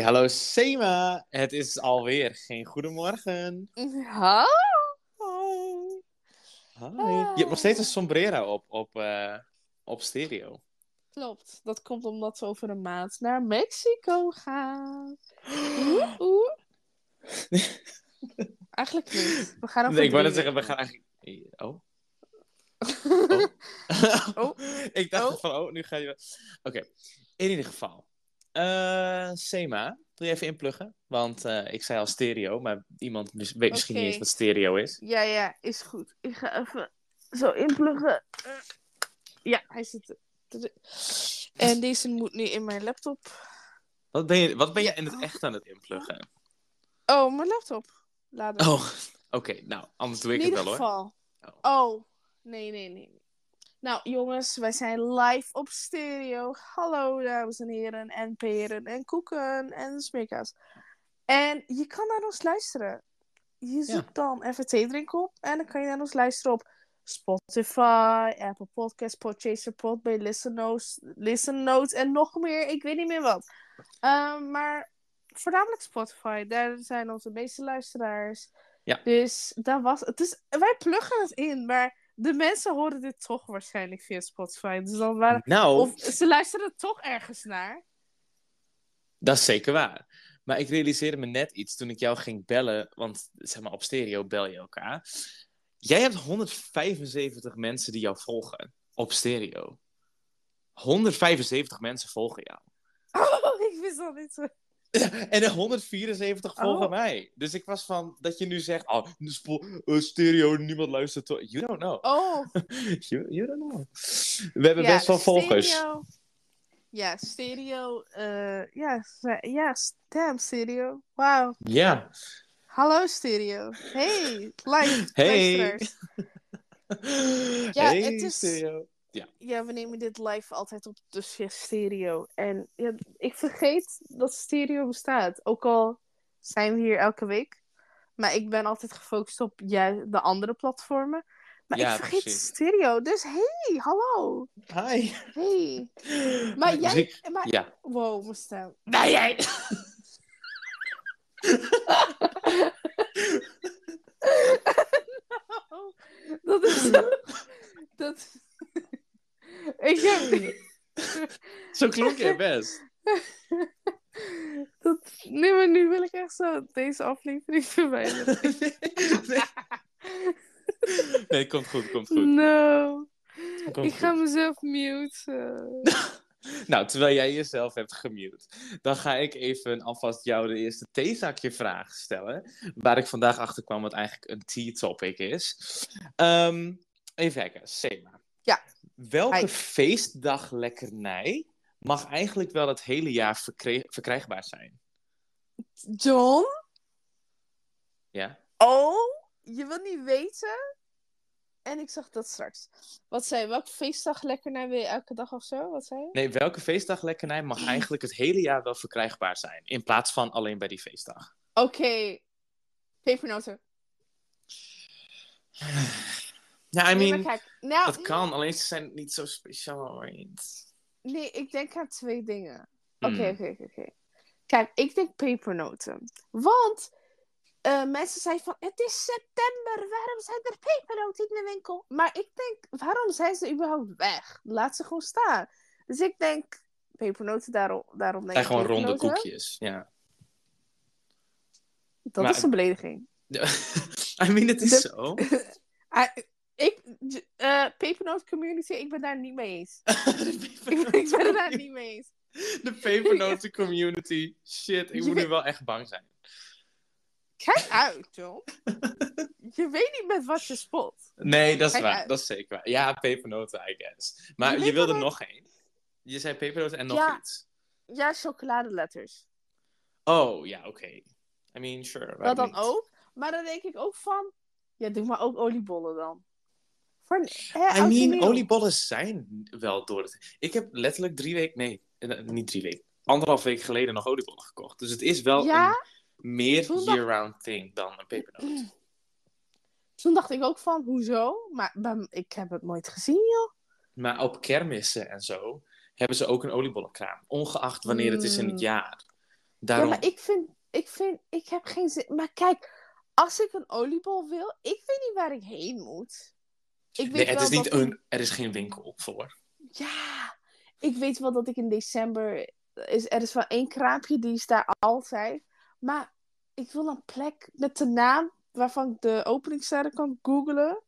Hey, hallo Sema. Het is alweer geen goedemorgen. Ha? Hi. Je hebt nog steeds een sombrero op, op, eh, op stereo. Klopt. Dat komt omdat we over een maand naar Mexico gaan. Oeh, oeh. Eigenlijk niet. We gaan Nee, ik wou net zeggen, we gaan eigenlijk... Oh. Oh. ik dacht Oh. van, oh, nu ga je... Oké, in ieder geval. Eh, Sema, wil je even inpluggen? Want eh, ik zei al stereo, maar iemand mis- weet misschien niet eens wat stereo is. Ja, ja, is goed. Ik ga even zo inpluggen. Ja, hij zit er. En deze moet nu in mijn laptop. Wat ben je, wat ben je in het echt aan het inpluggen? Oh, mijn laptop. Laden. Oh, oké, nou, anders doe ik in het ieder wel hoor. geval. Oh, nee, nee, nee. Nou, jongens, wij zijn live op stereo. Hallo, dames en heren, en peren, en koeken, en smeerkaas. En je kan naar ons luisteren. Je zoekt dan even theedrink op en dan kan je naar ons luisteren op Spotify, Apple Podcasts, Podchaser, Podbay, Listen Notes, Listen Notes en nog meer. Ik weet niet meer wat. Ehm, maar voornamelijk Spotify. Daar zijn onze meeste luisteraars. Ja. Dus daar was het. Dus wij pluggen het in, maar de mensen horen dit toch waarschijnlijk via Spotify. Dus dan waren, Nou, of ze luisteren toch ergens naar. Dat is zeker waar. Maar ik realiseerde me net iets toen ik jou ging bellen, want zeg maar op stereo bel je elkaar. Jij hebt 175 mensen die jou volgen op stereo. 175 mensen volgen jou. Oh, ik wist dat niet zo. En de 174 volgen Oh. mij. Dus ik was van dat je nu zegt: Oh, eh, stereo, niemand luistert. to-" You don't know. Oh, You, you don't know. We hebben best wel volgers. Stereo. Ja, stereo. eh, ja, ze- ja, damn, stereo. Wauw. Ja. Hallo, stereo. Hey, live. Hey. Ja, hey, het is- stereo. Ja, we nemen dit live altijd op de via stereo. En ja, ik vergeet dat stereo bestaat. Ook al zijn we hier elke week. Maar ik ben altijd gefocust op juist de andere platformen. Maar Ja, ik vergeet precies. stereo. Dus hey, hallo. Hi. Hey. Maar jij... Muziek- Maar... Ja. Wow, mijn stem. Nee, jij. Oh, dat is zo... Dat... ik heb... Zo klonk je best. Dat... Nee, maar nu wil ik echt zo deze aflevering verwijderen. nee. nee, komt goed, komt goed. No. Komt Ik ga mezelf muten. Nou, terwijl jij jezelf hebt gemute, dan ga ik even alvast jou de eerste theezakje vraag stellen. Waar ik vandaag achter kwam wat eigenlijk een tea-topic is. Ehm, even kijken, Sema. Ja. Welke Hi. feestdaglekkernij mag eigenlijk wel het hele jaar verkre- verkrijgbaar zijn? John? Ja? Oh, je wil niet weten? En ik zag dat straks. Wat zei je? Welke feestdag lekker naar wil je elke dag of zo? Wat zei je? Nee, welke feestdaglekkernij mag eigenlijk het hele jaar wel verkrijgbaar zijn? In plaats van alleen bij die feestdag. Oké. Pepernoten. Ja, I mean, kijk. Nou, dat kan, alleen ze zijn niet zo speciaal. right? Nee, ik denk aan twee dingen. Hmm. Oké, oké, oké. Kijk, ik denk pepernoten. Want eh, mensen zeiden van, het is september, waarom zijn er pepernoten in de winkel? Maar ik denk, waarom zijn ze überhaupt weg? Laat ze gewoon staan. Dus ik denk, pepernoten, daarom, daarom denk En ik gewoon ronde koekjes, ja. Dat Maar- is een belediging. I mean, het is De- zo. ik, pepernoot community, ik ben daar niet mee eens. Ik, ik ben daar niet mee eens. De pepernoten community. Shit, ik Je moet weet- nu wel echt bang zijn. Kijk uit, John. je weet niet met wat je spot. Nee, dat is Kijk waar. uit. Dat is zeker waar. Ja, pepernoten, I guess. Maar Je wilde nog één. Je zei pepernoten en nog Ja. iets. Ja, chocoladeletters. Oh, ja, oké. I mean, sure. Dat dan niet? ook. Maar dan denk ik ook van... Ja, doe maar ook oliebollen dan. Voor, hè, I mean, oliebollen zijn wel door het... Ik heb letterlijk drie weken... Nee, eh, niet drie weken. Anderhalf week geleden nog oliebollen gekocht. Dus het is wel Ja? een meer year-round thing dan een pepernoot. Toen dacht ik ook van, hoezo? Maar ik heb het nooit gezien, joh. Maar op kermissen en zo hebben ze ook een oliebollenkraam. Ongeacht wanneer het is in het Mm. jaar. Daarom. Ja, maar ik vind, ik vind, ik heb geen zin. Maar kijk, als ik een oliebol wil, ik weet niet waar ik heen moet. Ik weet nee, het is niet ik- een, er is geen winkel voor. Ja, ik weet wel dat ik in december. Is, er is wel één kraampje, die is daar altijd. Maar ik wil een plek met de naam waarvan ik de openingstijden kan googlen.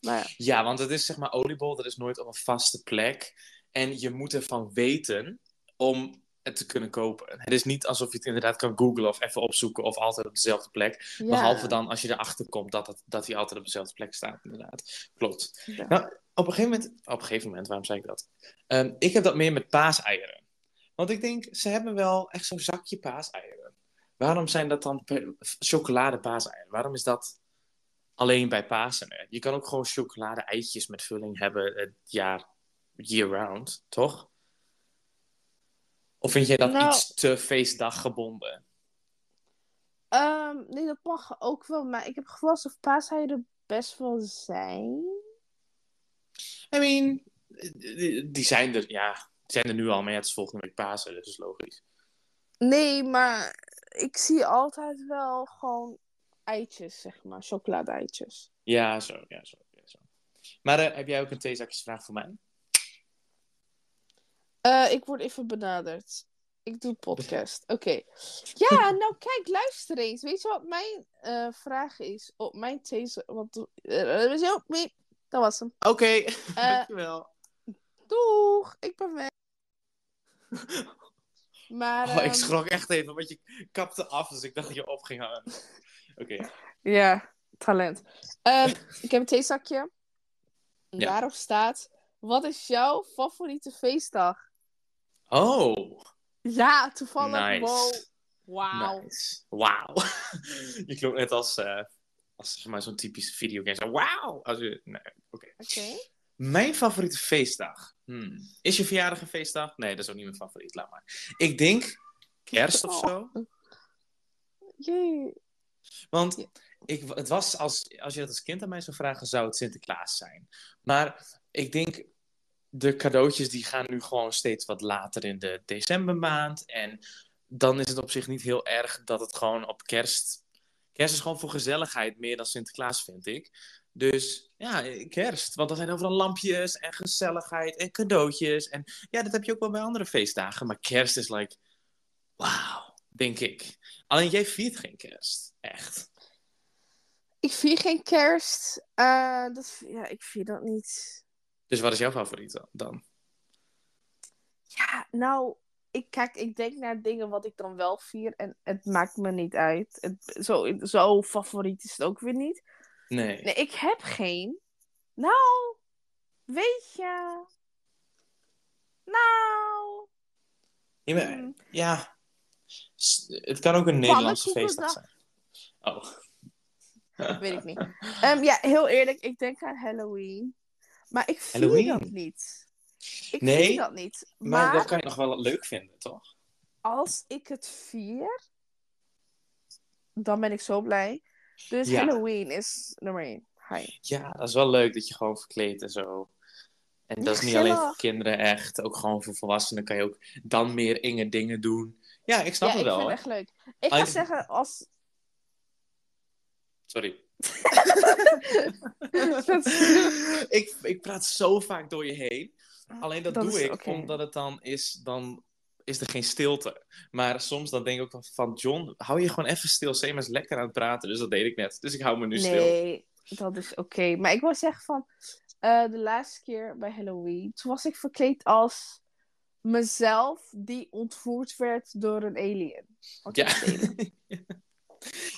Maar. Ja, want het is zeg maar oliebol, dat is nooit op een vaste plek. En je moet ervan weten om het te kunnen kopen. Het is niet alsof je het inderdaad kan googlen of even opzoeken of altijd op dezelfde plek. Ja. Behalve dan als je erachter komt dat, het, dat hij altijd op dezelfde plek staat, inderdaad. Klopt. Ja. Nou, op een gegeven moment, op een gegeven moment, waarom zei ik dat? Ehm, ik heb dat meer met paaseieren. Want ik denk, ze hebben wel echt zo'n zakje paaseieren. Waarom zijn dat dan chocolade paaseieren? Waarom is dat alleen bij Pasen? hè? Je kan ook gewoon chocolade eitjes met vulling hebben het jaar year-round, toch? Of vind jij dat Nou- iets te feestdaggebonden? Ehm, nee, dat mag ook wel. Maar ik heb gevoel alsof paaseieren er best wel zijn. I mean, die zijn er, ja, die zijn er nu al, maar ja, het is volgende week Pasen, dus dat is logisch. Nee, maar ik zie altijd wel gewoon eitjes, zeg maar. Chocolade-eitjes. Ja, zo, ja, zo. Ja, zo. Maar eh, heb jij ook een theezakjesvraag voor mij? Eh, ik word even benaderd. Ik doe podcast. Oké. Ja, nou kijk, luister eens. Weet je wat mijn eh, vraag is op mijn these? Wat, eh, dat was hem. Oké, dankjewel. doeg, ik ben weg. Maar, Oh, ik ehm, schrok echt even, want je kapte af, dus ik dacht dat je op ging hangen. Oké, ja. Ja, talent. Ehm, ik heb een theezakje. Ja. Daarop staat: Wat is jouw favoriete feestdag? Oh, Ja, toevallig. Nice. Wow. Wauw. nice. Wauw. je klonk net als, eh, als zeg maar, zo'n typische videogame. Zo, wauw. Als je... Nee, oké. Oké. Mijn favoriete feestdag. Hmm. Is je verjaardag een feestdag? Nee, dat is ook niet mijn favoriet. Laat maar. Ik denk kerst of zo. Jee. Want ik, het was als, als je dat als kind aan mij zou vragen, zou het Sinterklaas zijn. Maar ik denk, de cadeautjes die gaan nu gewoon steeds wat later in de decembermaand. En dan is het op zich niet heel erg dat het gewoon op kerst... Kerst is gewoon voor gezelligheid meer dan Sinterklaas, vind ik. Dus ja, kerst. Want dan zijn overal lampjes en gezelligheid en cadeautjes. En ja, dat heb je ook wel bij andere feestdagen. Maar kerst is like, wauw, denk ik. Alleen jij viert geen kerst. Echt. Ik vier geen kerst. Eh, dat, ja, ik vier dat niet. Dus wat is jouw favoriet dan-? Ja, nou, ik, kijk, ik denk naar dingen wat ik dan wel vier en het maakt me niet uit. Het, zo, zo favoriet is het ook weer niet. Nee. Nee, ik heb geen. Nou, weet je. Nou. Ja, maar- hmm. ja. S- het kan ook een Nederlandse feestdag zijn. Oh. Weet ik niet. Ehm, ja, heel eerlijk, ik denk aan Halloween. Maar ik Halloween? dat niet. Ik Nee, dat niet. Maar, Maar, dat kan je nog wel leuk vinden, toch? als ik het vier, dan ben ik zo blij. Dus Ja. Halloween is nummer één. Hi. Ja, dat is wel leuk dat je gewoon verkleedt en zo. En dat Ja, is niet alleen voor kinderen echt. Ook gewoon voor volwassenen kan je ook dan meer inge dingen doen. Ja, ik snap ja, het ik wel. vind het hoor. echt leuk. Ik ga zeggen, als... Sorry. Dat- ik, ik praat zo vaak door je heen. Alleen dat, Dat doe ik omdat het dan is, dan is er geen stilte. Maar soms dan denk ik ook van John, hou je gewoon even stil. Sam is lekker aan het praten, dus dat deed ik net. Dus ik hou me nu stil. Nee, dat is oké. Maar ik wil zeggen van... eh, de laatste keer bij Halloween, toen was ik verkleed als mezelf die ontvoerd werd door een alien. Wat Ja.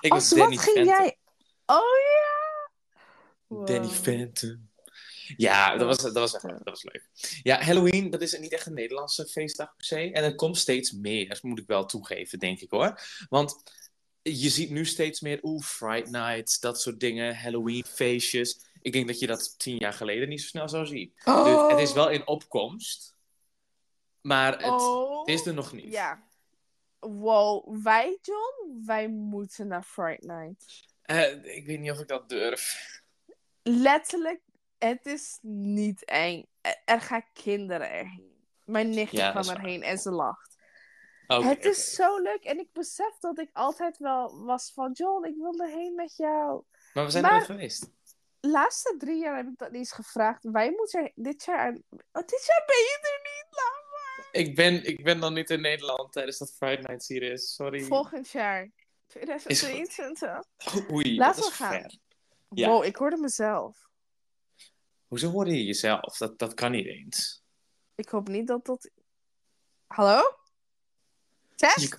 ik Als wat ging jij... Oh ja! Danny. Phantom. Ja, dat was, dat, was echt, dat was leuk. Ja, Halloween, dat is niet echt een Nederlandse feestdag per se. En er komt steeds meer, moet ik wel toegeven, denk ik hoor. Want je ziet nu steeds meer, oeh, Fright Nights, dat soort dingen, Halloween feestjes. Ik denk dat je dat tien jaar geleden niet zo snel zou zien. Dus het is wel in opkomst. Maar het, Oh, is er nog niet. Ja. Wow, wij, John, wij moeten naar Fright Night. Eh, ik weet niet of ik dat durf. Letterlijk, het is niet eng. Er, gaan kinderen erheen. Mijn nichtje Ja, kwam erheen en ze lacht. Het is zo leuk. En ik besef dat ik altijd wel was van... John, ik wil erheen met jou. Maar we zijn maar- er geweest. De laatste drie jaar heb ik dat niet eens gevraagd. Wij moeten dit jaar... Oh, dit jaar ben je er niet, laat maar. Ik ben, ik ben dan niet in Nederland tijdens dat Friday Night hier is. Sorry. Volgend jaar. 2023. Oh, Oei, Laten dat we is gaan. ver. Ja. Wow, ik hoorde mezelf. Hoezo hoorde je jezelf? Dat, dat kan niet eens. Ik hoop niet dat dat... Hallo? Test? Je,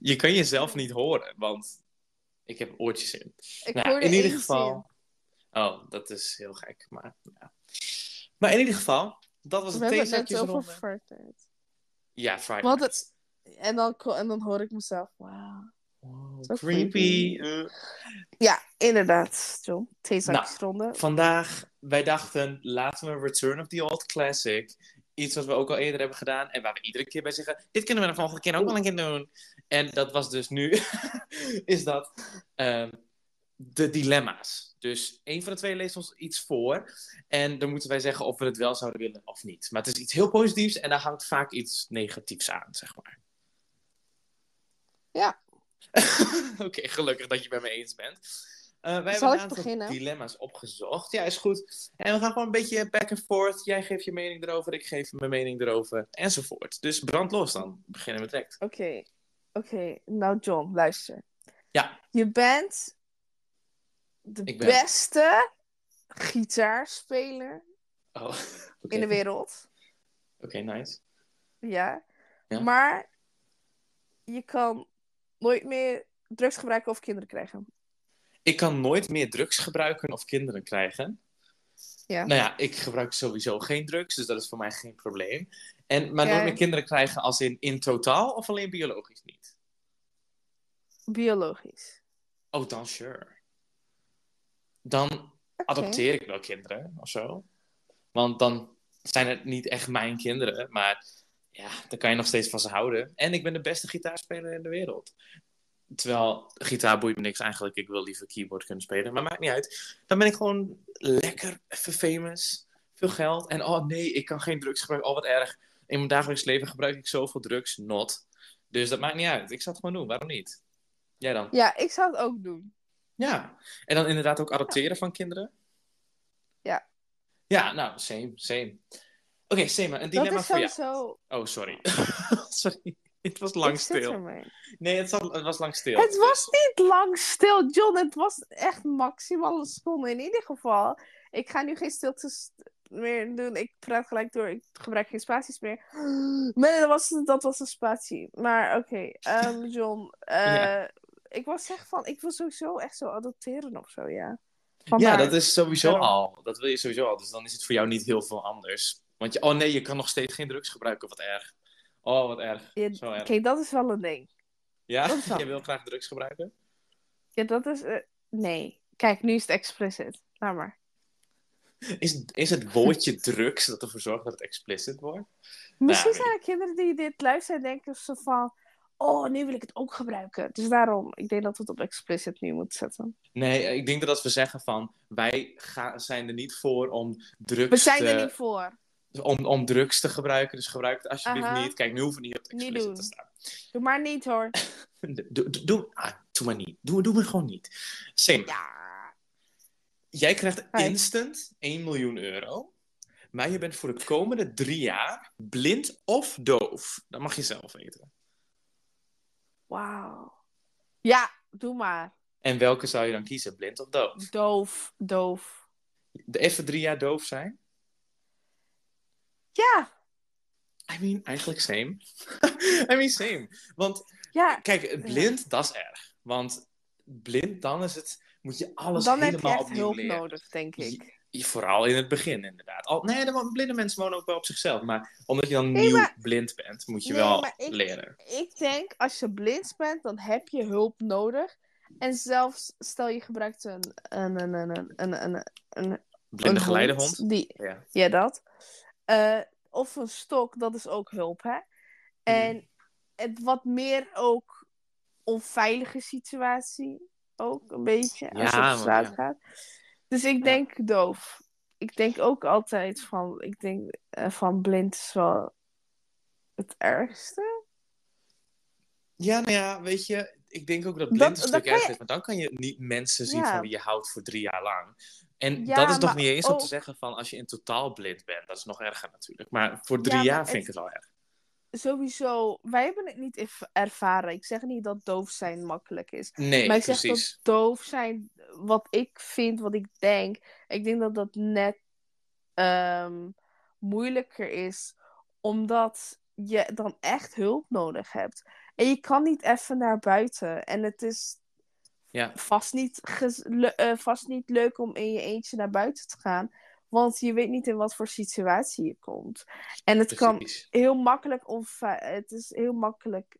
je kan jezelf niet horen, want ik heb oortjes in. ik Nou, hoorde in ieder geval. Oh, dat is heel gek. Maar, ja. maar in ieder geval, dat was We het het theezakjesronde. over Fortnite. Ja, Friday Want Night. En dan, en dan hoor ik mezelf. Wauw. Wow, creepy. creepy. Eh. Ja, inderdaad, John. Theezakjesronde. Vandaag, wij dachten, laten we Return of the Old Classic. Iets wat we ook al eerder hebben gedaan. En waar we iedere keer bij zeggen, dit kunnen we de volgende keer ook wel een keer doen. En dat was dus nu, is dat ehm, de dilemma's. Dus één van de twee leest ons iets voor. En dan moeten wij zeggen of we het wel zouden willen of niet. Maar het is iets heel positiefs en daar hangt vaak iets negatiefs aan, zeg maar. Ja. Oké, gelukkig dat je het met me eens bent. Eh, wij Zal hebben een aantal beginnen? dilemma's opgezocht. Ja, is goed. En we gaan gewoon een beetje back and forth. Jij geeft je mening erover, ik geef mijn mening erover, enzovoort. Dus brand los dan. Beginnen we direct. Oké. Oké, nou John, luister. Ja. Je bent de ben- beste gitaarspeler Oh, in de wereld. Oké, nice. Ja. Ja. Maar je kan nooit meer drugs gebruiken of kinderen krijgen. Ik kan nooit meer drugs gebruiken of kinderen krijgen. Ja. Nou ja, ik gebruik sowieso geen drugs, dus dat is voor mij geen probleem. En, maar Ja. nooit meer kinderen krijgen als in in totaal of alleen biologisch niet? Biologisch. Oh, dan sure. Dan adopteer ik wel kinderen of zo. Want dan zijn het niet echt mijn kinderen, maar ja, dan kan je nog steeds van ze houden. En ik ben de beste gitaarspeler in de wereld. Terwijl gitaar boeit me niks eigenlijk. Ik wil liever keyboard kunnen spelen, maar maakt niet uit. Dan ben ik gewoon lekker, even famous, veel geld. En oh nee, ik kan geen drugs gebruiken. Oh wat erg. In mijn dagelijks leven gebruik ik zoveel drugs. Not. Dus dat maakt niet uit. Ik zal het gewoon doen. Waarom niet? Jij dan? Ja, ik zou het ook doen. Ja. En dan inderdaad ook adopteren van kinderen? Ja. Ja, nou, same, same. Oké, Sema, een dilemma voor jou. sowieso... Oh, sorry. sorry. Het was lang stil. Nee, het, het was lang stil. Het was niet lang stil, John. Het was echt maximaal een seconde. In ieder geval, ik ga nu geen stiltes meer doen. Ik praat gelijk door. Ik gebruik geen spaties meer. Maar dat was, dat was een spatie. Maar oké, ehm, John. eh, Ja. Ik was zeg van, ik wil sowieso echt zo adopteren of zo, ja. Van Ja, dat is sowieso al. Dat wil je sowieso al. Dus dan is het voor jou niet heel veel anders. Want je, oh nee, je kan nog steeds geen drugs gebruiken. Wat erg. Oh, wat erg. Ja, Zo erg. Kijk, dat is wel een ding. Ja? wel- Je wil graag drugs gebruiken? Ja, dat is... eh, nee. Kijk, nu is het explicit. Laat maar. Is, is het woordje drugs dat ervoor zorgt dat het explicit wordt? Misschien nee. zijn er kinderen die dit luisteren en denken zo van... Oh, nu wil ik het ook gebruiken. Dus daarom, ik denk dat we het op explicit nu moeten zetten. Nee, ik denk dat als we zeggen van... Wij ga, zijn er niet voor om drugs We zijn te... er niet voor. Om, om drugs te gebruiken. Dus gebruik het alsjeblieft Aha. niet. Kijk, nu hoeven we niet op het doen. te staan. Doe maar niet hoor. Doe, doe, doe, ah, doe maar niet. Doe, doe maar gewoon niet. Sim, Ja. jij krijgt Hi. instant 1 miljoen euro. Maar je bent voor de komende drie jaar blind of doof. Dat mag je zelf weten. Wauw. Ja, doe maar. En welke zou je dan kiezen? Blind of doof? Doof, doof. De even drie jaar doof zijn? Ja, I mean, eigenlijk same. I mean, same. Want ja. kijk, blind, dat is erg. Want blind, dan is het... Moet je alles Dan heb je helemaal echt opnieuw hulp leren. nodig, denk ik. Je- Vooral in het begin, inderdaad. Al, nee, de blinde mensen wonen ook wel op zichzelf. Maar omdat je dan Nee, nieuw maar- blind bent, moet je Nee, wel ik- leren. Ik denk, als je blind bent, dan heb je hulp nodig. En zelfs, stel je gebruikt een... een, een, een, een, een, een, een Blinde een geleidehond. hond Die, Ja. ja, dat. Eh, of een stok, dat is ook hulp, hè. En het wat meer ook onveilige situatie. Ook een beetje, als je Ja, op straat ja. gaat. Dus ik denk doof. Ik denk ook altijd van, ik denk eh, van blind is wel het ergste. Ja, nou ja, weet je, ik denk ook dat Dat- blind een stuk je- is. Want dan kan je niet mensen zien Ja. van wie je houdt voor drie jaar lang. En Ja, dat is nog maar niet eens om te ook- zeggen van als je in totaal blind bent. Dat is nog erger natuurlijk. Maar voor drie Ja, maar jaar het- vind ik het wel erg. Sowieso, wij hebben het niet erv- ervaren. Ik zeg niet dat doof zijn makkelijk is. Nee, maar ik zeg precies. dat doof zijn, wat ik vind, wat ik denk, ik denk dat dat net ehm, moeilijker is, omdat je dan echt hulp nodig hebt. En je kan niet even naar buiten. En het is Ja. vast niet, eh, vast niet leuk om in je eentje naar buiten te gaan. Want je weet niet in wat voor situatie je komt. En het kan heel makkelijk onve- Het is heel makkelijk.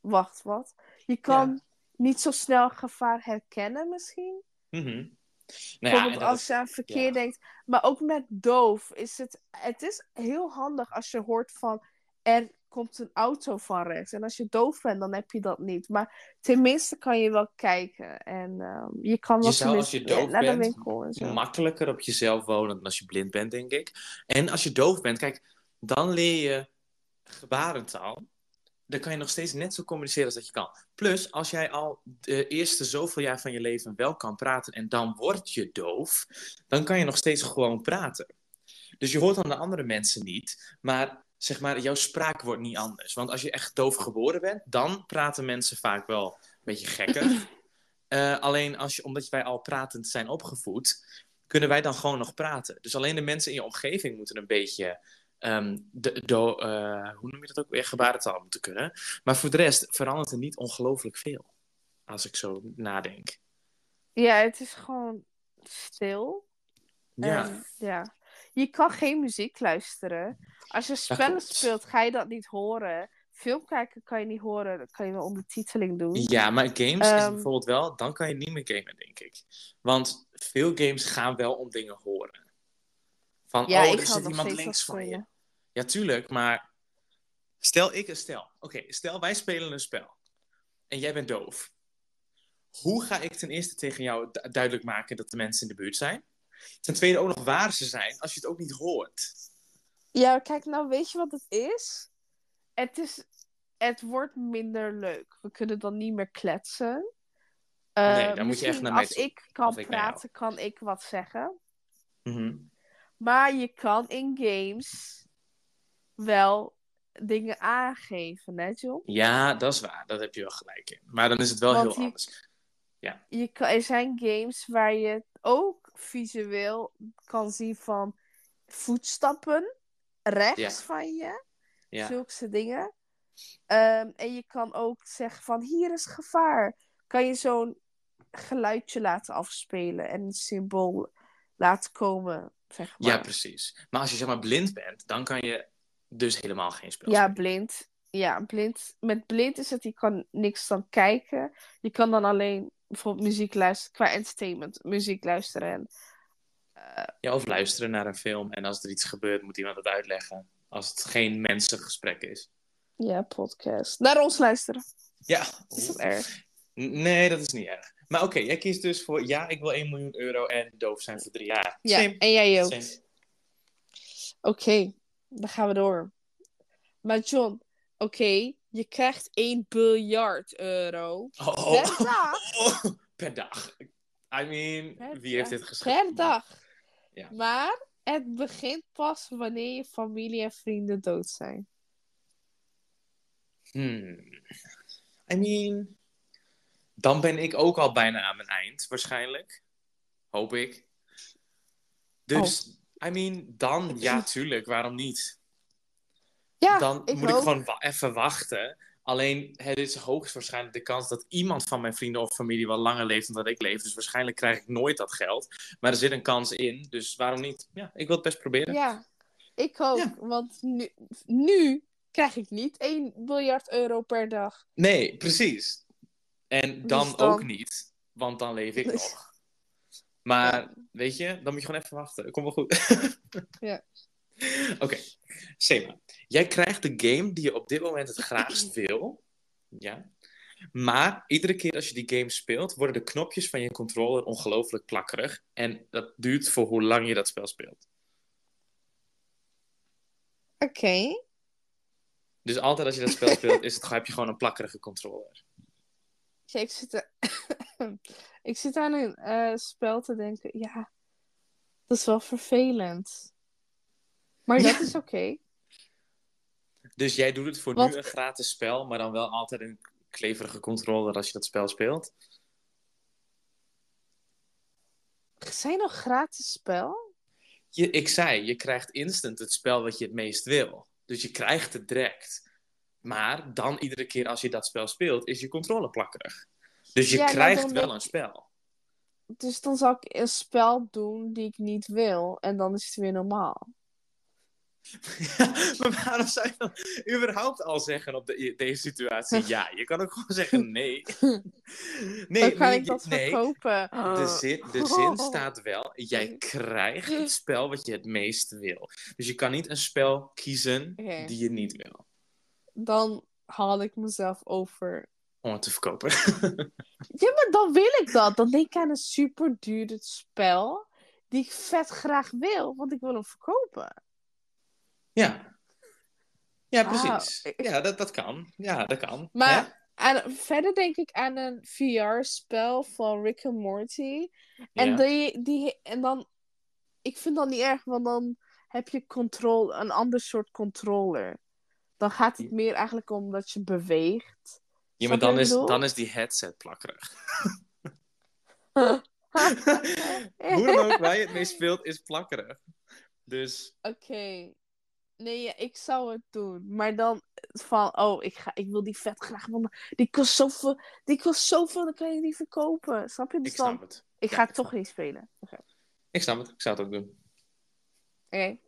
Wacht, wat? Je kan niet zo snel gevaar herkennen, misschien. Mhm. Nou ja, Bijvoorbeeld als je aan verkeer ja. denkt. Maar ook met doof is het. Het is heel handig als je hoort van. Er komt een auto van rechts. En als je doof bent, dan heb je dat niet. Maar tenminste kan je wel kijken. En ehm, je kan wel Je zou als je doof naar bent, makkelijker op jezelf wonen dan als je blind bent, denk ik. En als je doof bent, kijk, dan leer je gebarentaal. Dan kan je nog steeds net zo communiceren als dat je kan. Plus, als jij al de eerste zoveel jaar van je leven wel kan praten en dan word je doof, dan kan je nog steeds gewoon praten. Dus je hoort dan de andere mensen niet, maar zeg maar, jouw spraak wordt niet anders. Want als je echt doof geboren bent, dan praten mensen vaak wel een beetje gekker. Eh, alleen als je, omdat wij al pratend zijn opgevoed, kunnen wij dan gewoon nog praten. Dus alleen de mensen in je omgeving moeten een beetje, ehm, de, eh, hoe noem je dat ook weer, gebarentaal moeten kunnen. Maar voor de rest verandert er niet ongelooflijk veel. Als ik zo nadenk. Ja, het is gewoon stil. Ja, En, ja. Je kan geen muziek luisteren. Als je spellen speelt, ga je dat niet horen. Film kijken kan je niet horen. Dan kan je wel ondertiteling doen. ja maar games is Ehm. bijvoorbeeld wel, dan kan je niet meer gamen, denk ik. Want veel games gaan wel om dingen horen. Van, Ja, oh, er zit iemand links dat van je. Ja, tuurlijk, maar stel ik een stel. Oké, stel wij spelen een spel. En jij bent doof. Hoe ga ik ten eerste tegen jou du- duidelijk maken dat de mensen in de buurt zijn? Ten tweede ook nog waar ze zijn, als je het ook niet hoort. Ja, kijk, nou weet je wat het is? Het is... Het wordt minder leuk. We kunnen dan niet meer kletsen. Eh, Nee, dan moet je echt naar Als ik kan ik praten, kan ik wat zeggen. Mhm. Maar je kan in games wel dingen aangeven, hè, John? Ja, dat is waar. Dat heb je wel gelijk in. Maar dan is het wel Want heel anders. Je kan, er zijn games waar je ook visueel kan zien van voetstappen rechts Ja. van je. Ja. Zulke dingen. Ehm, en je kan ook zeggen van hier is gevaar. Kan je zo'n geluidje laten afspelen en een symbool laten komen, zeg maar. ja, precies. Maar als je zeg maar blind bent, dan kan je dus helemaal geen spel Ja, blind. Ja, blind. Met blind is het, je kan niks dan kijken. Je kan dan alleen bijvoorbeeld muziek luisteren, qua entertainment, muziek luisteren. En, Ja, of luisteren naar een film en als er iets gebeurt, moet iemand het uitleggen. Als het geen mensengesprek is. ja, podcast. Naar ons luisteren. Ja. Is dat erg? Nee, dat is niet erg. Maar oké, jij kiest dus voor ja, ik wil 1 miljoen euro en doof zijn voor drie jaar. Ja, Same. en jij ook. Oké, dan gaan we door. Maar John, oké, je krijgt 1 biljard euro Oh. per dag. Oh, per dag. I mean, Per wie heeft dit geschreven? Per dag. Ja. Maar het begint pas wanneer je familie en vrienden dood zijn. Hmm. I mean, dan ben ik ook al bijna aan mijn eind, waarschijnlijk. Hoop ik. Dus, Oh. I mean, dan, ja, tuurlijk, waarom niet? Ja, dan ik moet ik gewoon wa- even wachten. Alleen, het is hoogstwaarschijnlijk de kans dat iemand van mijn vrienden of familie wel langer leeft dan dat ik leef. Dus waarschijnlijk krijg ik nooit dat geld. Maar er zit een kans in, dus waarom niet? Ja, ik wil het best proberen. Ja, ik ook. Ja. Want nu, nu krijg ik niet 1 miljard euro per dag. Nee, precies. En dan, Dus dan- ook niet, want dan leef ik nog. Maar Ja. weet je, dan moet je gewoon even wachten. Komt wel goed. Ja. Oké, Sema. Jij krijgt de game die je op dit moment het graagst wil. Ja. Maar iedere keer als je die game speelt, worden de knopjes van je controller ongelooflijk plakkerig. En dat duurt voor hoe lang je dat spel speelt. Oké. Dus altijd als je dat spel speelt, is het, heb je gewoon een plakkerige controller. Ja, ik zit, ik zit aan een eh, spel te denken. Ja, dat is wel vervelend. Maar dat is oké. Dus jij doet het voor Wat- nu een gratis spel, maar dan wel altijd een kleverige controller als je dat spel speelt? Zijn nog gratis spel? Je, ik zei, je krijgt instant het spel wat je het meest wil. Dus je krijgt het direct. Maar dan iedere keer als je dat spel speelt, is je controle plakkerig. Dus je Ja, nou, krijgt wel een spel. Dus dan zal ik een spel doen die ik niet wil. En dan is het weer normaal. maar waarom zou je dan überhaupt al zeggen op de, deze situatie ja? Je kan ook gewoon zeggen nee. nee, dan kan nee, ik dat nee. verkopen. De zin, de zin staat wel, jij krijgt het spel wat je het meest wil. Dus je kan niet een spel kiezen die je niet wil. Dan haal ik mezelf over. Om het te verkopen. Ja, maar dan wil ik dat. Dan denk ik aan een super duur spel. Die ik vet graag wil. Want ik wil hem verkopen. Ja. Ja, precies. Ja, dat, dat kan. Ja, dat kan. Maar aan- verder denk ik aan een VR-spel van Rick and Morty. En, Ja. die, die, en dan... Ik vind dat niet erg, want dan heb je control, een ander soort controller. Dan gaat het meer eigenlijk om dat je beweegt. Ja, maar dan is, bedoel? dan is die headset plakkerig. Hoe dan ook, waar je het mee speelt, is plakkerig. Dus Oké. Nee, ik zou het doen. Maar dan van, oh, ik, ga, ik wil die vet graag. Want die kost zoveel, die kost zoveel, dan kan je die verkopen. Snap je? Dus ik dan, snap het. ik Ja, ga het toch niet spelen. Oké. Ik snap het. Ik zou het ook doen. Oké.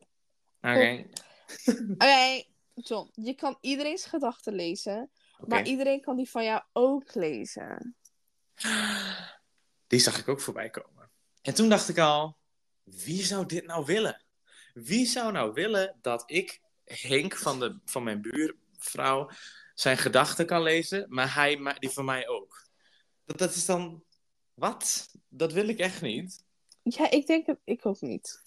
Oké. Oké, John, je kan iedereen's gedachten lezen. Maar iedereen kan die van jou ook lezen. Die zag ik ook voorbij komen. En toen dacht ik al, wie zou dit nou willen? Wie zou nou willen dat ik Henk van, de, van mijn buurvrouw zijn gedachten kan lezen, maar hij die van mij ook? Dat, dat is dan, wat? Dat wil ik echt niet. Ja, ik denk het, ik ook niet.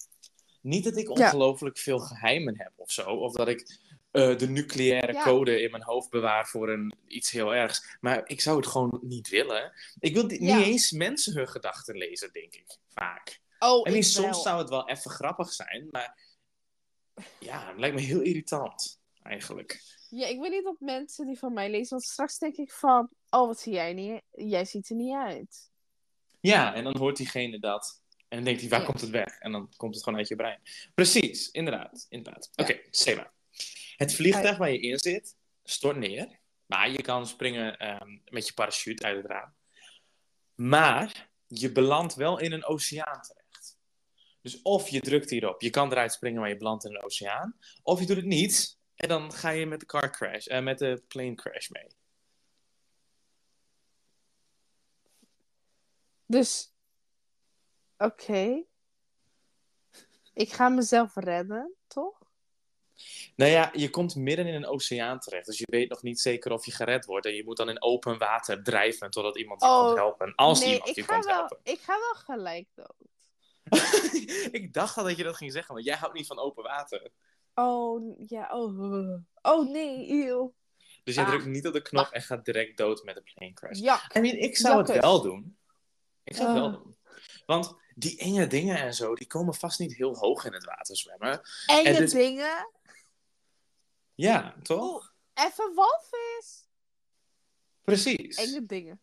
Niet dat ik Ja. ongelooflijk veel geheimen heb of zo, of dat ik eh, de nucleaire Ja. code in mijn hoofd bewaar voor een, iets heel ergs. Maar ik zou het gewoon niet willen. Ik wil Ja. niet eens mensen hun gedachten lezen, denk ik. Vaak. Oh, I mean, ik soms wel. zou het wel even grappig zijn, maar ja, het lijkt me heel irritant, eigenlijk. Ja, ik weet niet of mensen die van mij lezen. Want straks denk ik van, oh, wat zie jij niet? Jij ziet er niet uit. Ja, en dan hoort diegene dat. En dan denkt hij, waar Ja. komt het weg? En dan komt het gewoon uit je brein. Precies, inderdaad. inderdaad. Ja. Oké, Seba. Het vliegtuig waar je in zit, stort neer. Maar je kan springen ehm, met je parachute uit het raam. Maar je belandt wel in een oceaan. Dus of je drukt hierop, je kan eruit springen, maar je belandt in een oceaan. Of je doet het niet, en dan ga je met de car crash, eh, met de plane crash mee. Dus, oké. Ik ga mezelf redden, toch? Nou ja, je komt midden in een oceaan terecht. Dus je weet nog niet zeker of je gered wordt. En je moet dan in open water drijven totdat iemand je Oh, komt helpen. Als nee, iemand ik je wel, helpen. ik ga wel gelijk dood. ik dacht al dat je dat ging zeggen, want jij houdt niet van open water. Oh, ja, oh. uh. Oh, nee, eeuw. Dus jij Ah. drukt niet op de knop en gaat direct dood met een plane crash. Ja. I mean, ik zou het wel doen. Ik zou het wel Ah. doen. Want die enge dingen en zo, die komen vast niet heel hoog in het water zwemmen. Enge En dingen. Ja, toch? Even walvis. Precies. Enge dingen.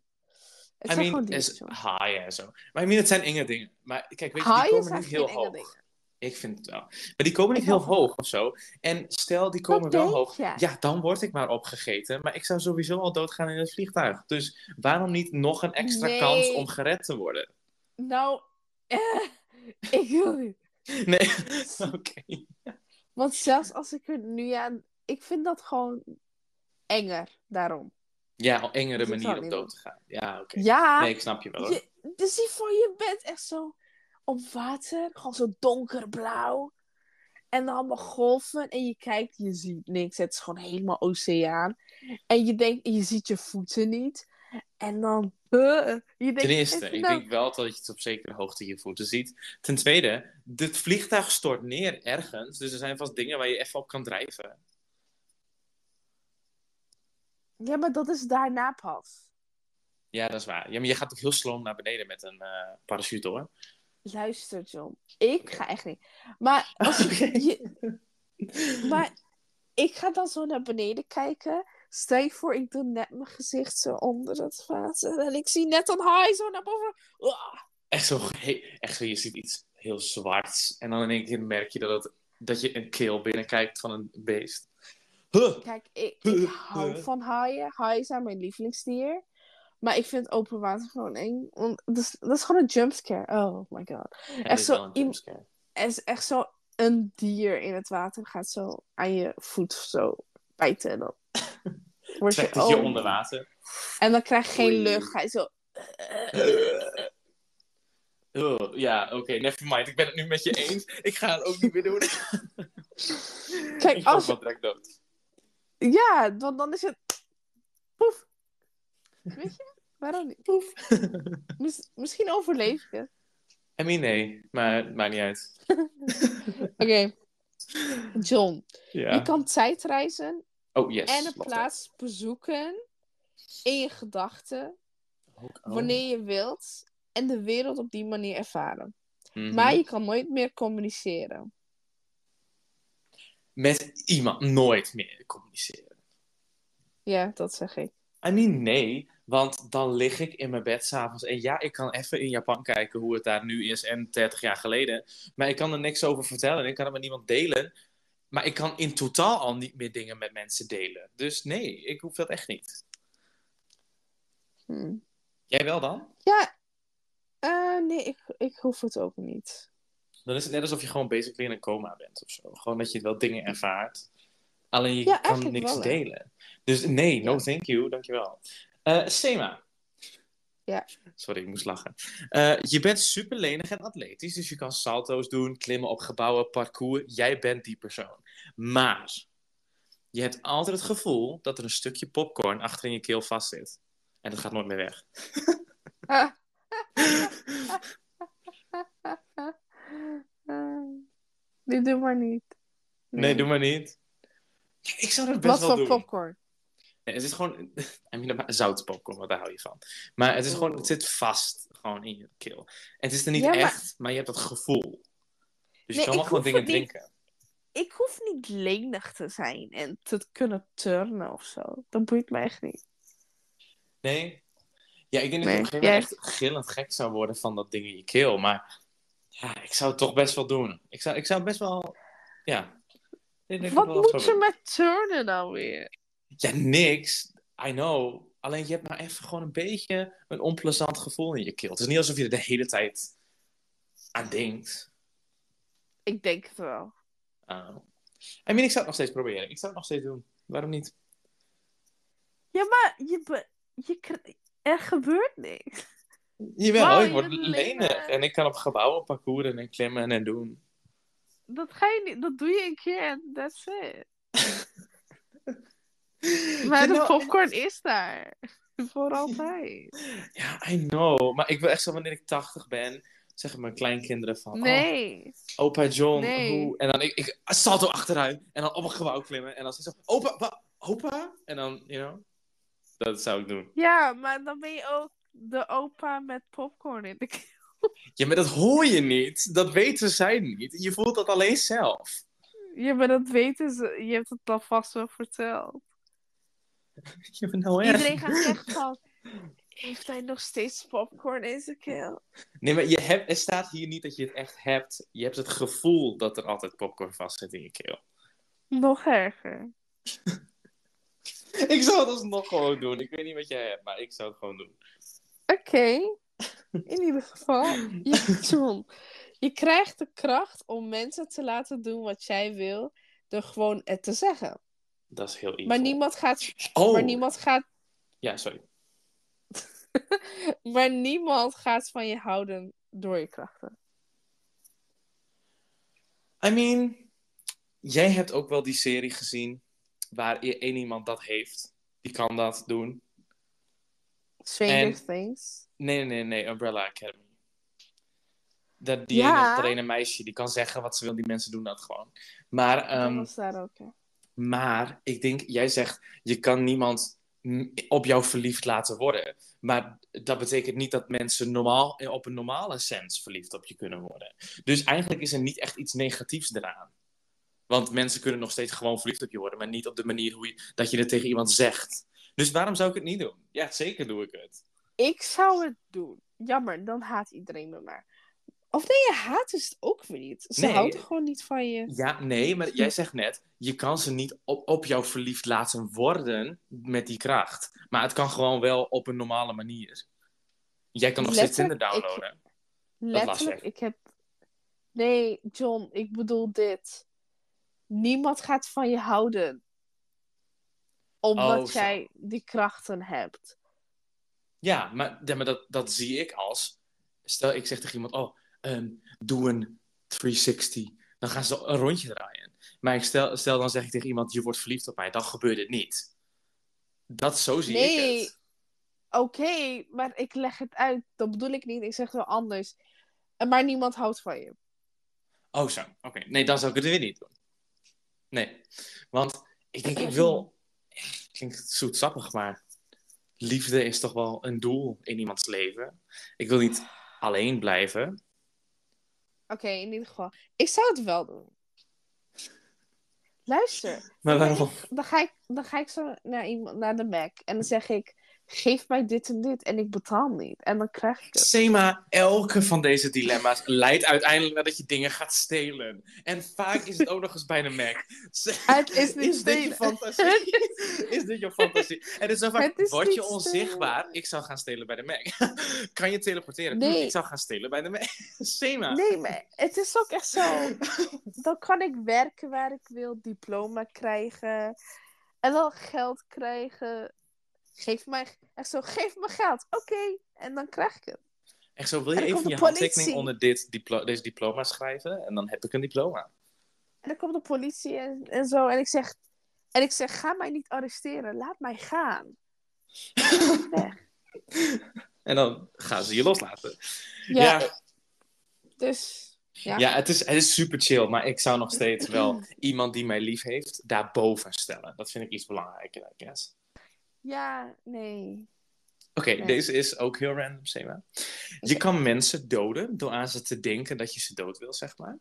Het I zijn mean, gewoon is haaien en zo. Maar I mean, het zijn enge dingen. Maar kijk, weet je, die komen niet heel hoog. dingen. Ik vind het wel. Maar die komen niet Ik heel hoog of zo. En stel, die komen Dat wel hoog. Ja, dan word ik maar opgegeten. Maar ik zou sowieso al doodgaan in het vliegtuig. Dus waarom niet nog een extra Nee. kans om gered te worden? Nou, eh, ik wil niet. Nee, oké. Want zelfs als ik er nu aan... Ik vind dat gewoon enger, daarom. Ja, een engere manier om dood te gaan. Ja, oké. Ja, Nee, ik snap je wel hoor. je, dus die voor je bent echt zo op water. Gewoon zo donkerblauw. En dan allemaal golven. En je kijkt, je ziet niks. Het is gewoon helemaal oceaan. En je denkt, je ziet je voeten niet. En dan... eh, je denkt, Ten eerste, ik nou- denk wel dat je het op zekere hoogte je voeten ziet. Ten tweede, het vliegtuig stort neer ergens. Dus er zijn vast dingen waar je even op kan drijven. Ja, maar dat is daarna pas. Ja, dat is waar. Ja, maar je gaat ook heel sloom naar beneden met een eh, parachute hoor. Luister, John. Ik ga echt niet. Maar als je, je- Maar ik ga dan zo naar beneden kijken. Stel je voor, ik doe net mijn gezicht zo onder het water. En ik zie net een haai zo naar boven. Ah, Echt zo, echt zo, je ziet iets heel zwarts. En dan in één keer merk je dat, het, dat je een keel binnenkijkt van een beest. Huh. Kijk, ik, ik hou van haaien. Haaien zijn mijn lievelingsdier. Maar ik vind open water gewoon eng. Want dat, is, dat is gewoon een jumpscare. Oh my god. Echt zo jumpscare. Is echt zo een dier in het water. Gaat zo aan je voet zo bijten. En dan word je, je oh. onder water. En dan krijg je geen Oei. lucht. Ga je zo... Oh, ja, oké, never mind. Ik ben het nu met je eens. Ik ga het ook niet meer doen. Kijk, ik als- dood. Ja, want dan is het... Poef. Weet je? Waarom niet? Poef. Mis- misschien overleef het. I mean, nee, maar het maakt niet uit. Oké. John, Ja. je kan tijdreizen Oh, yes. en een plaats bezoeken in je gedachten, wanneer je wilt, en de wereld op die manier ervaren. Mhm. Maar je kan nooit meer communiceren. Met iemand nooit meer communiceren. Ja, dat zeg ik. I mean, nee. Want dan lig ik in mijn bed s'avonds. En ja, ik kan even in Japan kijken hoe het daar nu is en 30 jaar geleden. Maar ik kan er niks over vertellen. Ik kan het met niemand delen. Maar ik kan in totaal al niet meer dingen met mensen delen. Dus nee, ik hoef dat echt niet. Hm. Jij wel dan? Ja, eh, nee, ik, ik hoef het ook niet. Dan is het net alsof je gewoon basically in een coma bent of zo. Gewoon dat je wel dingen ervaart. Alleen je Ja, kan niks wel, delen. Dus nee, no Ja. thank you, dankjewel. Eh Sema. Ja. Sorry, ik moest lachen. Eh, je bent super lenig en atletisch, dus je kan salto's doen, klimmen op gebouwen, parcours. Jij bent die persoon. Maar je hebt altijd het gevoel dat er een stukje popcorn achter in je keel vastzit. En dat gaat nooit meer weg. Nee, doe maar niet. Nee, doe maar niet. Ik zou dat best Wat wel voor doen. popcorn? Nee, het is gewoon... I mean, zout popcorn, want daar hou je van. Maar het is gewoon... Het zit vast gewoon in je keel. En het is er niet Ja, echt, maar je hebt dat gevoel. Dus je kan wel ik gewoon dingen niet. drinken. Ik hoef niet lenig te zijn en te kunnen turnen of zo. Dat boeit me echt niet. Nee? Ja, ik denk dat Nee, je op een gegeven moment echt gillend gek zou worden van dat ding in je keel. Maar ja, ik zou het toch best wel doen. Ik zou, ik zou best wel... Ja. Wat wel moet doen. met turnen dan weer? Ja, niks. I know. Alleen je hebt maar even gewoon een beetje een onplezant gevoel in je keel. Het is niet alsof je er de hele tijd aan denkt. Ik denk het wel. Uh, I mean, ik zou het nog steeds proberen. Ik zou het nog steeds doen. Waarom niet? Ja, maar je, je er gebeurt niks. Jawel, Wauw, ik je word lenig. En ik kan op gebouwen parcouren en klimmen en doen. Dat, ga je niet, dat doe je een keer en that's it. Maar de nou, popcorn is daar. Voor altijd. Ja, I know. Maar ik wil echt zo, wanneer ik 80 ben, zeggen mijn kleinkinderen van... Nee. Oh, opa John, Nee. hoe... En dan ik, ik salto achteruit. En dan op een gebouw klimmen. En dan zeg ik zo, opa, wa, opa? En dan, you know... Dat zou ik doen. Ja, maar dan ben je ook de opa met popcorn in de keel. Ja, maar dat hoor je niet. Dat weten zij niet. Je voelt dat alleen zelf. Ja, maar dat weten ze. Je hebt het dan vast wel verteld. Ja, maar nou echt. Iedereen gaat zeggen van... Heeft hij nog steeds popcorn in zijn keel? Nee, maar je hebt, er staat hier niet dat je het echt hebt. Je hebt het gevoel dat er altijd popcorn vast zit in je keel. Nog erger. Ik zou het alsnog gewoon doen. Ik weet niet wat jij hebt, maar ik zou het gewoon doen. Oké. In ieder geval. Je, John, je krijgt de kracht om mensen te laten doen wat jij wil. Door gewoon het te zeggen. Dat is heel evil. Maar niemand gaat... Oh, Maar niemand gaat... ja, sorry. Maar niemand gaat van je houden door je krachten. I mean, jij hebt ook wel die serie gezien waar e- één iemand dat heeft. Die kan dat doen. Stranger En- Things. Nee, nee, nee, Umbrella Academy. Dat, die Ja. ene, dat ene meisje, die kan zeggen wat ze wil, die mensen doen dat gewoon. Maar, dat ehm, was daar ook, hè. maar ik denk, jij zegt, je kan niemand op jou verliefd laten worden. Maar dat betekent niet dat mensen normaal, op een normale sens verliefd op je kunnen worden. Dus eigenlijk is er niet echt iets negatiefs eraan. Want mensen kunnen nog steeds gewoon verliefd op je worden, maar niet op de manier hoe je, dat je het tegen iemand zegt. Dus waarom zou ik het niet doen? Ja, zeker doe ik het. Ik zou het doen. Jammer, dan haat iedereen me maar. Of nee, je haat is het ook weer niet. Ze Nee. houden gewoon niet van je. Ja, nee, maar jij zegt net, je kan ze niet op, op jou verliefd laten worden met die kracht. Maar het kan gewoon wel op een normale manier. Jij kan nog steeds Tinder ik- downloaden. was Letterlijk, ik heb... Nee, John, ik bedoel dit. Niemand gaat van je houden. Omdat Oh, jij die krachten hebt. Ja, maar, ja, maar dat, dat zie ik als... Stel, ik zeg tegen iemand, oh, ehm, doe een 360. Dan gaan ze een rondje draaien. Maar ik stel, stel dan zeg ik tegen iemand, je wordt verliefd op mij. Dan gebeurt het niet. Dat, zo zie Nee. ik het. Oké, maar ik leg het uit. Dat bedoel ik niet. Ik zeg het wel anders. Maar niemand houdt van je. Oh, zo. Oké. Nee, dan zou ik het weer niet doen. Nee. Want ik denk, ik wil... Klinkt zoetsappig, maar... Liefde is toch wel een doel in iemands leven. Ik wil niet alleen blijven. Oké, in ieder geval. Ik zou het wel doen. Luister. Maar waarom? Dan ga ik, dan ga ik zo naar, iemand, naar de Mac. En dan zeg ik... Geef mij dit en dit. En ik betaal niet. En dan krijg ik het. Sema, elke van deze dilemma's leidt uiteindelijk naar dat je dingen gaat stelen. En vaak is het ook nog eens bij de Mac. Het is niet Is dit je fantasie? Is dit je fantasie? Het is zo vaak, word je onzichtbaar? Ik zou gaan stelen bij de Mac. kan je teleporteren? Nee. Ik zou gaan stelen bij de Mac. Sema. Nee, maar het is ook echt zo. Dan kan ik werken waar ik wil, diploma krijgen en dan geld krijgen. Geef mij, echt zo, geef me geld. Oké, en dan krijg ik het. Echt zo, wil je even je handtekening onder dit diplo deze diploma schrijven? En dan heb ik een diploma. En dan komt de politie en, en zo. En ik zeg, en ik zeg, ga mij niet arresteren. Laat mij gaan. Weg. En dan gaan ze je loslaten. Ja, Ja. dus... Ja. Ja, het, is, het is super chill, maar ik zou nog steeds wel iemand die mij lief heeft, daarboven stellen. Dat vind ik iets belangrijker, I guess. Ja, nee. Oké, Nee. deze is ook heel random, Sema. Je kan mensen doden door aan ze te denken dat je ze dood wil, zeg maar.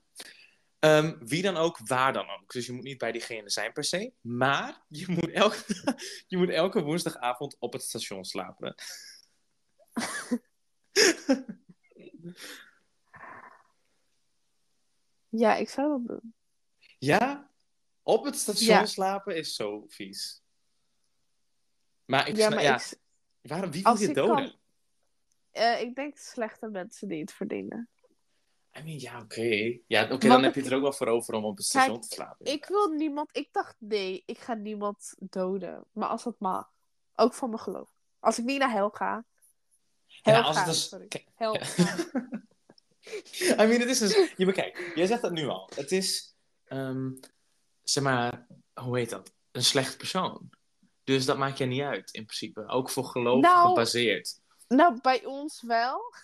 Ehm, wie dan ook, waar dan ook. Dus je moet niet bij diegene zijn per se. Maar je moet elke, je moet elke woensdagavond op het station slapen. Ja, ik zou dat doen. Ja? Op het station Ja. slapen is zo vies. Maar ik ja, snap, maar ja, ik, waarom, wie wil je doden? kan- eh, ik denk slechte mensen die het verdienen. I mean, ja, oké. Ja, oké, dan heb je het er ook wel voor over om op het station te slapen. Ik wil niemand... Ik dacht, nee, ik ga niemand doden. Maar als dat mag. Ook van mijn geloof. Als ik niet naar hel ga. Hel Ja, als ga, het dus- sorry. Hel ja. ga. I mean, het is dus... Je bekijk, jij zegt dat nu al. Het is, ehm, zeg maar, hoe heet dat? Een slecht persoon. Dus dat maakt je niet uit, in principe. Ook voor geloof Nou, gebaseerd. Nou, bij ons wel.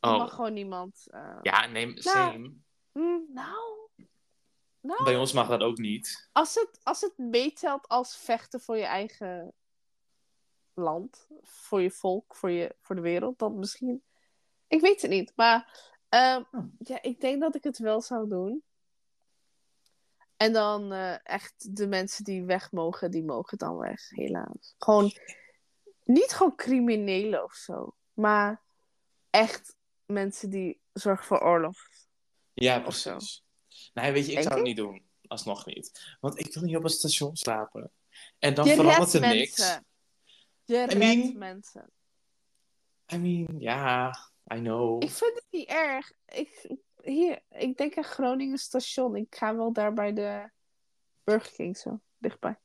Er Oh, mag gewoon niemand... eh, ja, nee, same. mm, nou... Nou, Bij ons mag dat ook niet. als het, als het meetelt als vechten voor je eigen land, voor je volk, voor, je, voor de wereld, dan misschien. Ik weet het niet, maar ehm, Hm. ja, ik denk dat ik het wel zou doen. En dan eh, echt de mensen die weg mogen, die mogen dan weg, helaas. Gewoon, niet gewoon criminelen of zo, maar echt mensen die zorgen voor oorlog. Ja, Of zo. precies. Nee, weet je, ik Denk zou het niet doen. Alsnog niet. Want ik wil niet op het station slapen. En dan Je verandert er niks. mensen. Je redt mean- mensen. I mean, ja, I know. Ik vind het niet erg. Ik, hier, ik denk aan Groningen station. Ik ga wel daar bij de Burger King zo, dichtbij.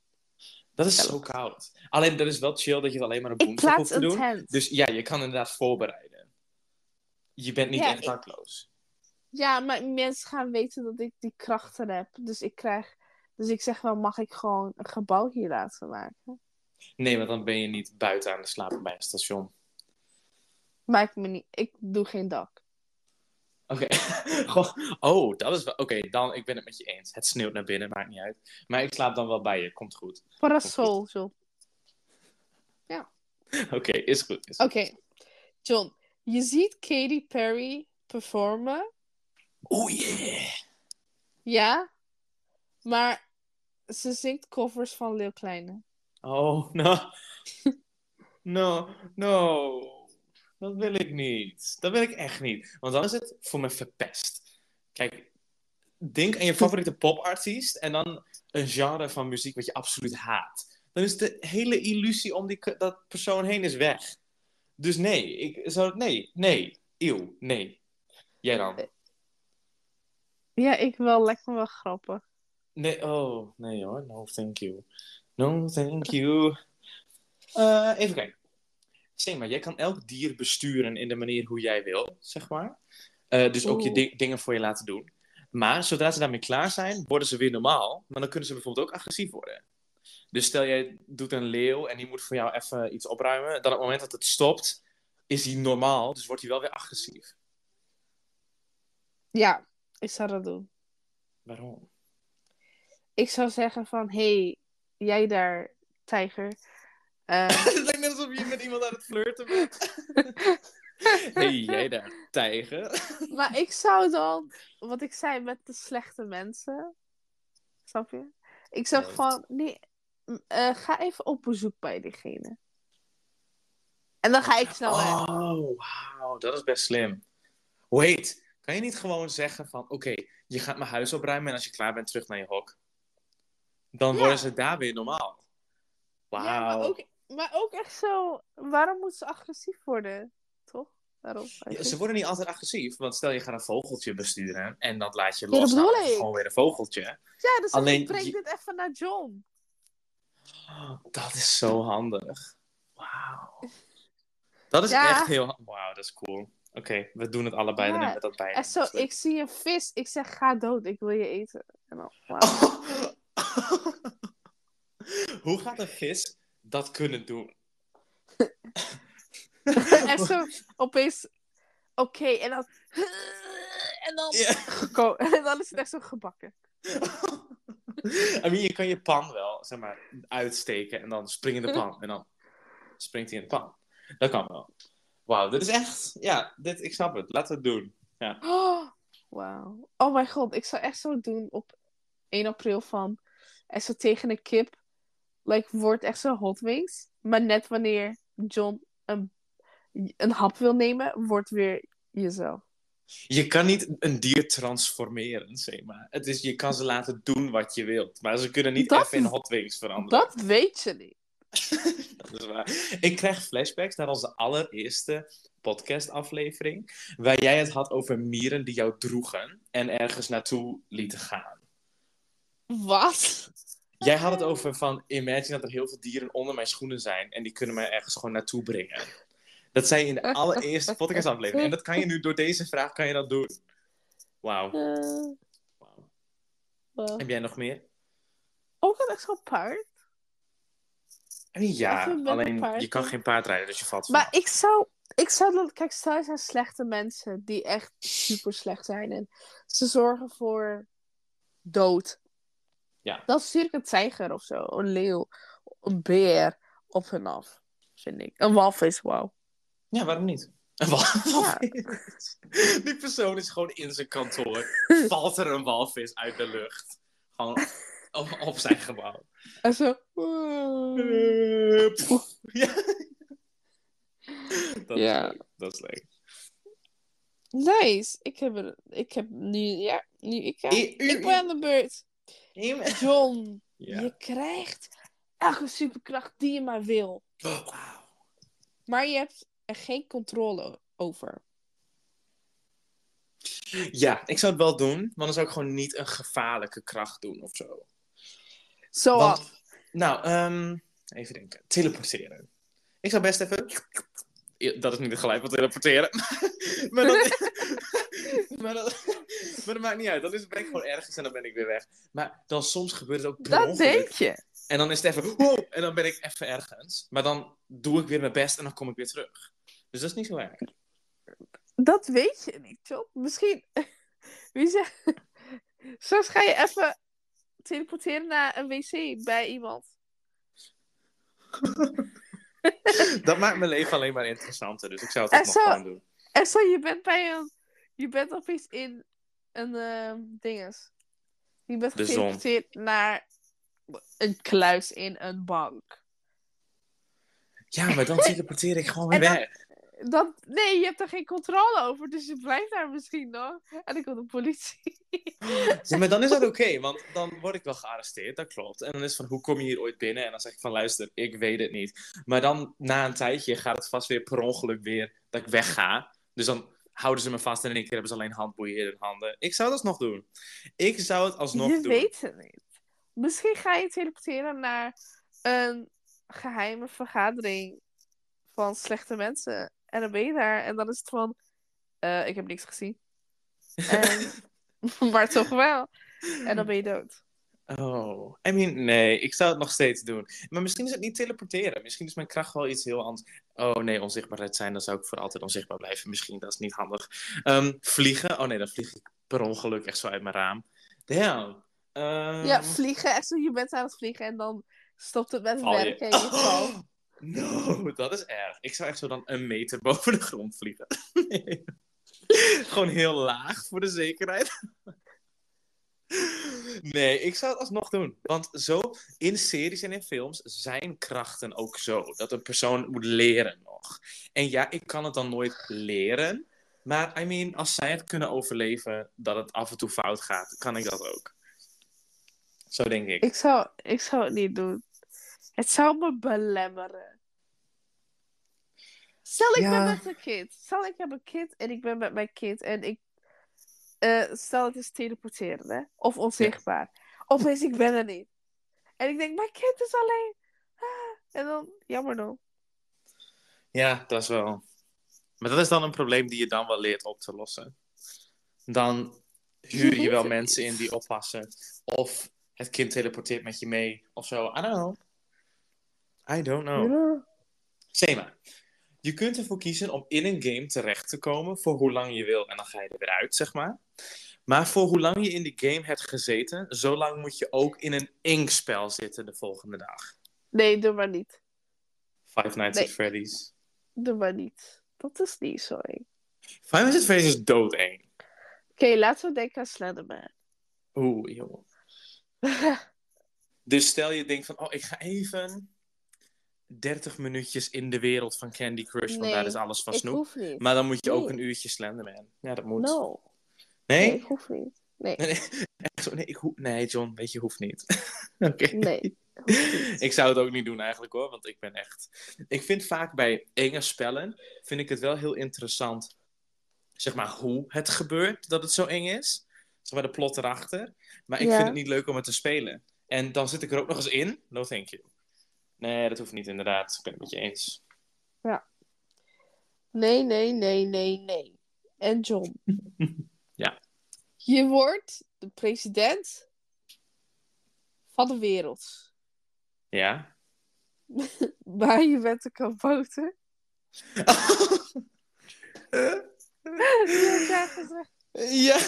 Dat is zo koud. Alleen, dat is wel chill dat je het alleen maar op woensdag hoeft te doen. tent. Dus ja, je kan inderdaad voorbereiden. Je bent niet Ja, echt ik- dakloos. Ja, maar mensen gaan weten dat ik die krachten heb. Dus ik krijg... Dus ik zeg wel, mag ik gewoon een gebouw hier laten maken? Nee, want dan ben je niet buiten aan de slapen bij een station. Maakt me niet... Ik doe geen dak. Oké. Oh, dat is wel... Oké, dan, ik ben het met je eens. Het sneeuwt naar binnen, maakt niet uit. Maar ik slaap dan wel bij je, komt goed. Parasol, zo. Oké, is goed. Oké, John, je ziet Katy Perry performen, Oh yeah. ja, maar ze zingt covers van Leeuw Kleine. Oh, no. No, no. Dat wil ik niet. Dat wil ik echt niet. Want dan is het voor me verpest. Kijk, denk aan je favoriete popartiest en dan een genre van muziek wat je absoluut haat. Dan is de hele illusie om die, dat persoon heen is weg. Dus nee, ik zou nee, nee, eeuw, nee. Jij dan? Ja, ik wel, lijkt me wel grappig. Nee, oh, nee hoor. No, thank you. No, thank you. Eh, even kijken. Zeg maar, jij kan elk dier besturen in de manier hoe jij wil, zeg maar. Eh, dus ook je di- dingen voor je laten doen. Maar zodra ze daarmee klaar zijn, worden ze weer normaal. Maar dan kunnen ze bijvoorbeeld ook agressief worden. Dus stel jij doet een leeuw en die moet voor jou even iets opruimen. Dan op het moment dat het stopt, is hij normaal. Dus wordt hij wel weer agressief. Ja, ik zou dat doen. Waarom? Ik zou zeggen van, hey, jij daar, tijger. Eh, het lijkt net alsof je met iemand aan het flirten bent. hey, jij daar, tijger. maar ik zou dan, wat ik zei met de slechte mensen, snap je? Ik zeg Nee. van, nee, eh, ga even op bezoek bij diegene. En dan ga ik snel weg. Oh, wauw, dat is best slim. Wait, kan je niet gewoon zeggen van, oké, je gaat mijn huis opruimen en als je klaar bent terug naar je hok. Dan Ja. worden ze daar weer normaal. Wauw. Ja, maar ook, maar ook echt zo, waarom moeten ze agressief worden? Toch? Waarom? Ja, ze worden niet altijd agressief, want stel je gaat een vogeltje besturen en dat laat je Ja, dat los. nou, dan het ik. gewoon weer een vogeltje. Ja, dus Alleen ik breng je- dit even naar John. Dat is zo handig. Wauw. Dat is Ja. echt heel... Wauw, dat is cool. Oké, we doen het allebei Ja, dan met dat bij. En zo, ik zie een vis, ik zeg ga dood, ik wil je eten. En dan, wauw. Hoe gaat een vis dat kunnen doen? en zo opeens, oké, en dan, en dan, Ja. en dan is het echt zo gebakken. I mean, je kan je pan wel, zeg maar, uitsteken en dan spring in de pan. En dan springt hij in de pan. Dat kan wel. Wauw, dit is echt... Ja, dit, ik snap het. Laten we het doen. Oh, wauw. Oh mijn god, ik zou echt zo doen op 1 april van, en zo tegen een kip, like, wordt echt zo hot wings. Maar net wanneer John een, een hap wil nemen, wordt weer jezelf. Je kan niet een dier transformeren, zeg maar. Het is, je kan ze laten doen wat je wilt. Maar ze kunnen niet Dat- even in hot wings veranderen. Dat weet je niet. Dat is waar. Ik krijg flashbacks naar onze allereerste podcastaflevering. Waar jij het had over mieren die jou droegen en ergens naartoe lieten gaan. Wat? Jij had het over van, imagine dat er heel veel dieren onder mijn schoenen zijn en die kunnen mij ergens gewoon naartoe brengen. Dat zei je in de allereerste podcastaflevering. En dat kan je nu door deze vraag kan je dat doen. Wauw. Eh, wat? Heb jij nog meer? Ook een echt zo'n paard. I mean, ja, een alleen paard, je kan geen paard rijden, dus je valt Maar ik zou, ik zou dan, kijk, stel je zijn slechte mensen die echt super slecht zijn en ze zorgen voor dood. Ja. Dan stuur ik een tijger of zo, een leeuw, een beer op hun af, vind ik. Een walvis, wauw. Ja, waarom niet? Een walvis. Ja. Die persoon is gewoon in zijn kantoor. Valt er een walvis uit de lucht. Gewoon op, op zijn gebouw. En zo. Ja. Dat is leuk. Dat is leuk. Nice. Ik heb, er, ik heb nu, ja, nu, ik, I- u- ik ben aan de beurt. John, Ja. je krijgt elke superkracht die je maar wil. Oh, wauw. Maar je hebt er geen controle over. Ja, ik zou het wel doen, maar dan zou ik gewoon niet een gevaarlijke kracht doen of zo. Zoals. Want- Nou, ehm, even denken. Teleporteren. Ik zou best even. Dat is niet het geluid van teleporteren. maar, dat... maar, dat... maar dat maakt niet uit. Dan is, ben ik gewoon ergens en dan ben ik weer weg. Maar dan soms gebeurt het ook per Dat ongeluk. denk je. En dan is het even. Wow, en dan ben ik even ergens. Maar dan doe ik weer mijn best en dan kom ik weer terug. Dus dat is niet zo erg. Dat weet je niet, John. Misschien. Wie zegt. Straks ga je even teleporteren naar een wc bij iemand. Dat maakt mijn leven alleen maar interessanter, dus ik zou het ook nog gewoon doen. En zo, je bent bij een... Je bent opeens in een ehm dinges. Je bent geteleporteerd naar een kluis in een bank. Ja, maar dan teleporteer ik gewoon weer dan- weg. Dat, nee, je hebt er geen controle over, dus je blijft daar misschien nog. En dan komt de politie. Ja, maar dan is dat oké, want dan word ik wel gearresteerd, dat klopt. En dan is het van, hoe kom je hier ooit binnen? En dan zeg ik van, luister, ik weet het niet. Maar dan, na een tijdje, gaat het vast weer per ongeluk weer dat ik wegga. Dus dan houden ze me vast en in één keer hebben ze alleen handboeien in hun handen. Ik zou dat alsnog doen. Ik zou het alsnog je doen. weet het niet. Misschien ga je teleporteren naar een geheime vergadering van slechte mensen. En dan ben je daar en dan is het van, eh, ik heb niks gezien. En, maar toch wel. En dan ben je dood. Oh, I mean, nee, ik zou het nog steeds doen. Maar misschien is het niet teleporteren. Misschien is mijn kracht wel iets heel anders. Oh nee, onzichtbaarheid zijn, dan zou ik voor altijd onzichtbaar blijven. Misschien, dat is niet handig. Ehm, vliegen, oh nee, dan vlieg ik per ongeluk echt zo uit mijn raam. Damn. Ehm, Ja, vliegen. Echt zo, je bent aan het vliegen en dan stopt het met val je- werken en je valt. Oh, no, dat is erg. Ik zou echt zo dan een meter boven de grond vliegen. Nee. Gewoon heel laag voor de zekerheid. Nee, ik zou het alsnog doen. Want zo, in series en in films zijn krachten ook zo. Dat een persoon moet leren nog. En ja, ik kan het dan nooit leren. Maar, I mean, als zij het kunnen overleven, dat het af en toe fout gaat, kan ik dat ook. Zo denk ik. Ik zou, ik zou het niet doen. Het zou me belemmeren. Stel ik Ja. ben met een kind. Stel ik heb een kind en ik ben met mijn kind en ik... eh, stel het is teleporteren, hè? Of onzichtbaar. Opeens ik ben er niet. En ik denk, mijn kind is alleen. Ah, en dan, jammer dan. Ja, dat is wel. Maar dat is dan een probleem die je dan wel leert op te lossen. Dan huur je wel mensen in die oppassen. Of het kind teleporteert met je mee. Of zo. I don't know. I don't know. Ja. Sema. Je kunt ervoor kiezen om in een game terecht te komen voor hoe lang je wil. En dan ga je er weer uit, zeg maar. Maar voor hoe lang je in die game hebt gezeten, zo lang moet je ook in een inkspel zitten de volgende dag. Nee, doe maar niet. Five Nights Nee. at Freddy's. Doe maar niet. Dat is niet zo eng. Five Nights at Freddy's is doodeng. Oké, laten we denken aan Slenderman. Oeh, joh. Dus stel je denkt van, oh, ik ga even 30 minuutjes in de wereld van Candy Crush, want Nee, daar is alles van Snoep. Maar dan moet je ook een uurtje Slenderman. Ja, dat moet. No. Nee? Nee, ik hoef niet. Nee, Nee, nee. Echt zo, nee, ik hoef... nee, John, weet je, hoeft niet. Oké. nee. hoeft. Ik zou het ook niet doen eigenlijk hoor, want ik ben echt... Ik vind vaak bij enge spellen, vind ik het wel heel interessant, zeg maar, hoe het gebeurt dat het zo eng is. Zeg maar de plot erachter. Maar ik Ja. vind het niet leuk om het te spelen. En dan zit ik er ook nog eens in. No thank you. Nee, dat hoeft niet inderdaad. Ik ben het met je eens. Nee, nee, nee, nee, nee. En John. Ja. Je wordt de president van de wereld. Ja? Maar je bent een kabouter. Ja.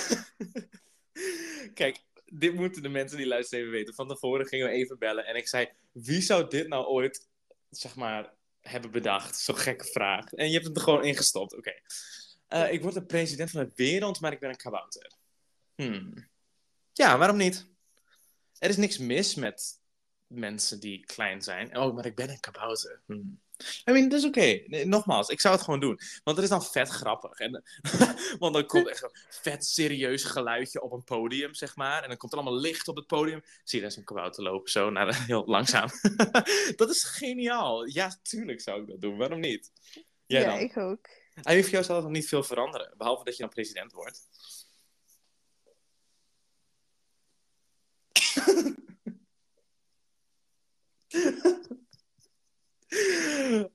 Kijk, dit moeten de mensen die luisteren even weten. Van tevoren gingen we even bellen en ik zei: wie zou dit nou ooit, zeg maar, hebben bedacht? Zo'n gekke vraag. En je hebt het er gewoon ingestopt. Oké. Eh, ik word de president van de wereld, maar ik ben een kabouter. Hmm. Ja, waarom niet? Er is niks mis met mensen die klein zijn. Oh, maar ik ben een kabouter. Hmm. I mean, dat is oké. Nee, Nogmaals, ik zou het gewoon doen. Want het is dan vet grappig. En, want dan komt echt zo'n vet serieus geluidje op een podium, zeg maar. En dan komt er allemaal licht op het podium. Zie je daar zo'n kabouter lopen, zo, naar, heel langzaam. dat is geniaal. Ja, tuurlijk zou ik dat doen. Waarom niet? Jij ja, dan? ik ook. En voor jou zal het nog niet veel veranderen. Behalve dat je dan president wordt.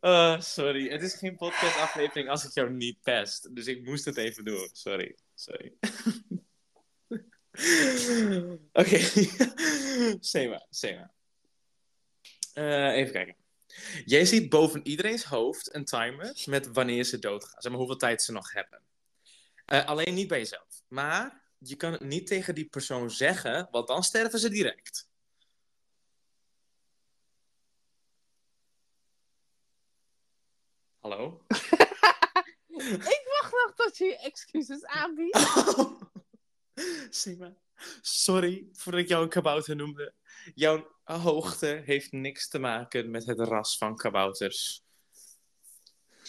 Eh, sorry, het is geen podcastaflevering als ik jou niet pest. Dus ik moest het even doen. Sorry, sorry. Oké, Sema, Sema. Eh, even kijken. Jij ziet boven iedereen's hoofd een timer met wanneer ze doodgaan. Zeg maar hoeveel tijd ze nog hebben. Eh, alleen niet bij jezelf. Maar je kan het niet tegen die persoon zeggen, want dan sterven ze direct. Hallo? ik wacht nog tot je je excuses aanbiedt. Sima, sorry voordat ik jou een kabouter noemde. Jouw hoogte heeft niks te maken met het ras van kabouters.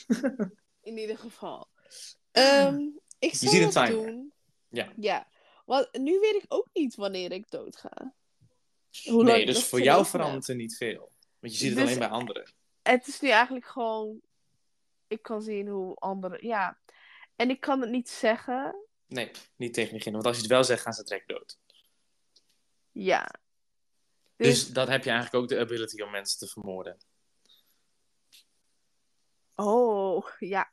In ieder geval. Ehm, ik ziet dat timer. doen. Ja. Ja. Want nu weet ik ook niet wanneer ik dood ga. Hoe Nee, dus voor jou verandert er niet veel. Want je ziet het Dus- alleen bij anderen. heb. Het is nu eigenlijk gewoon... Ik kan zien hoe anderen... Ja. En ik kan het niet zeggen. Nee, niet tegen diegene. Want als je het wel zegt, gaan ze direct dood. Ja. Dus, Dus... dat heb je eigenlijk ook de ability om mensen te vermoorden. Oh, ja.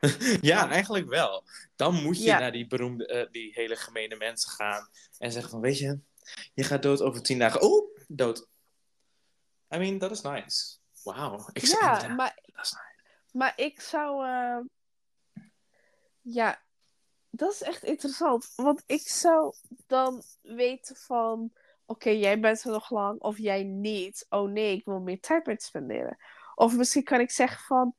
ja, eigenlijk wel. Dan moet je Ja. naar die beroemde, eh, die hele gemene mensen gaan. En zeggen van, weet je, je gaat dood over tien dagen. Oh, dood. I mean, dat is nice. Wauw. Ik zeg Ja, maar, dat is nice. Maar ik zou... eh, Ja, dat is echt interessant. Want ik zou dan weten van... Oké, jij bent er nog lang. Of jij niet. Oh nee, ik wil meer tijd met spenderen. Of misschien kan ik zeggen van...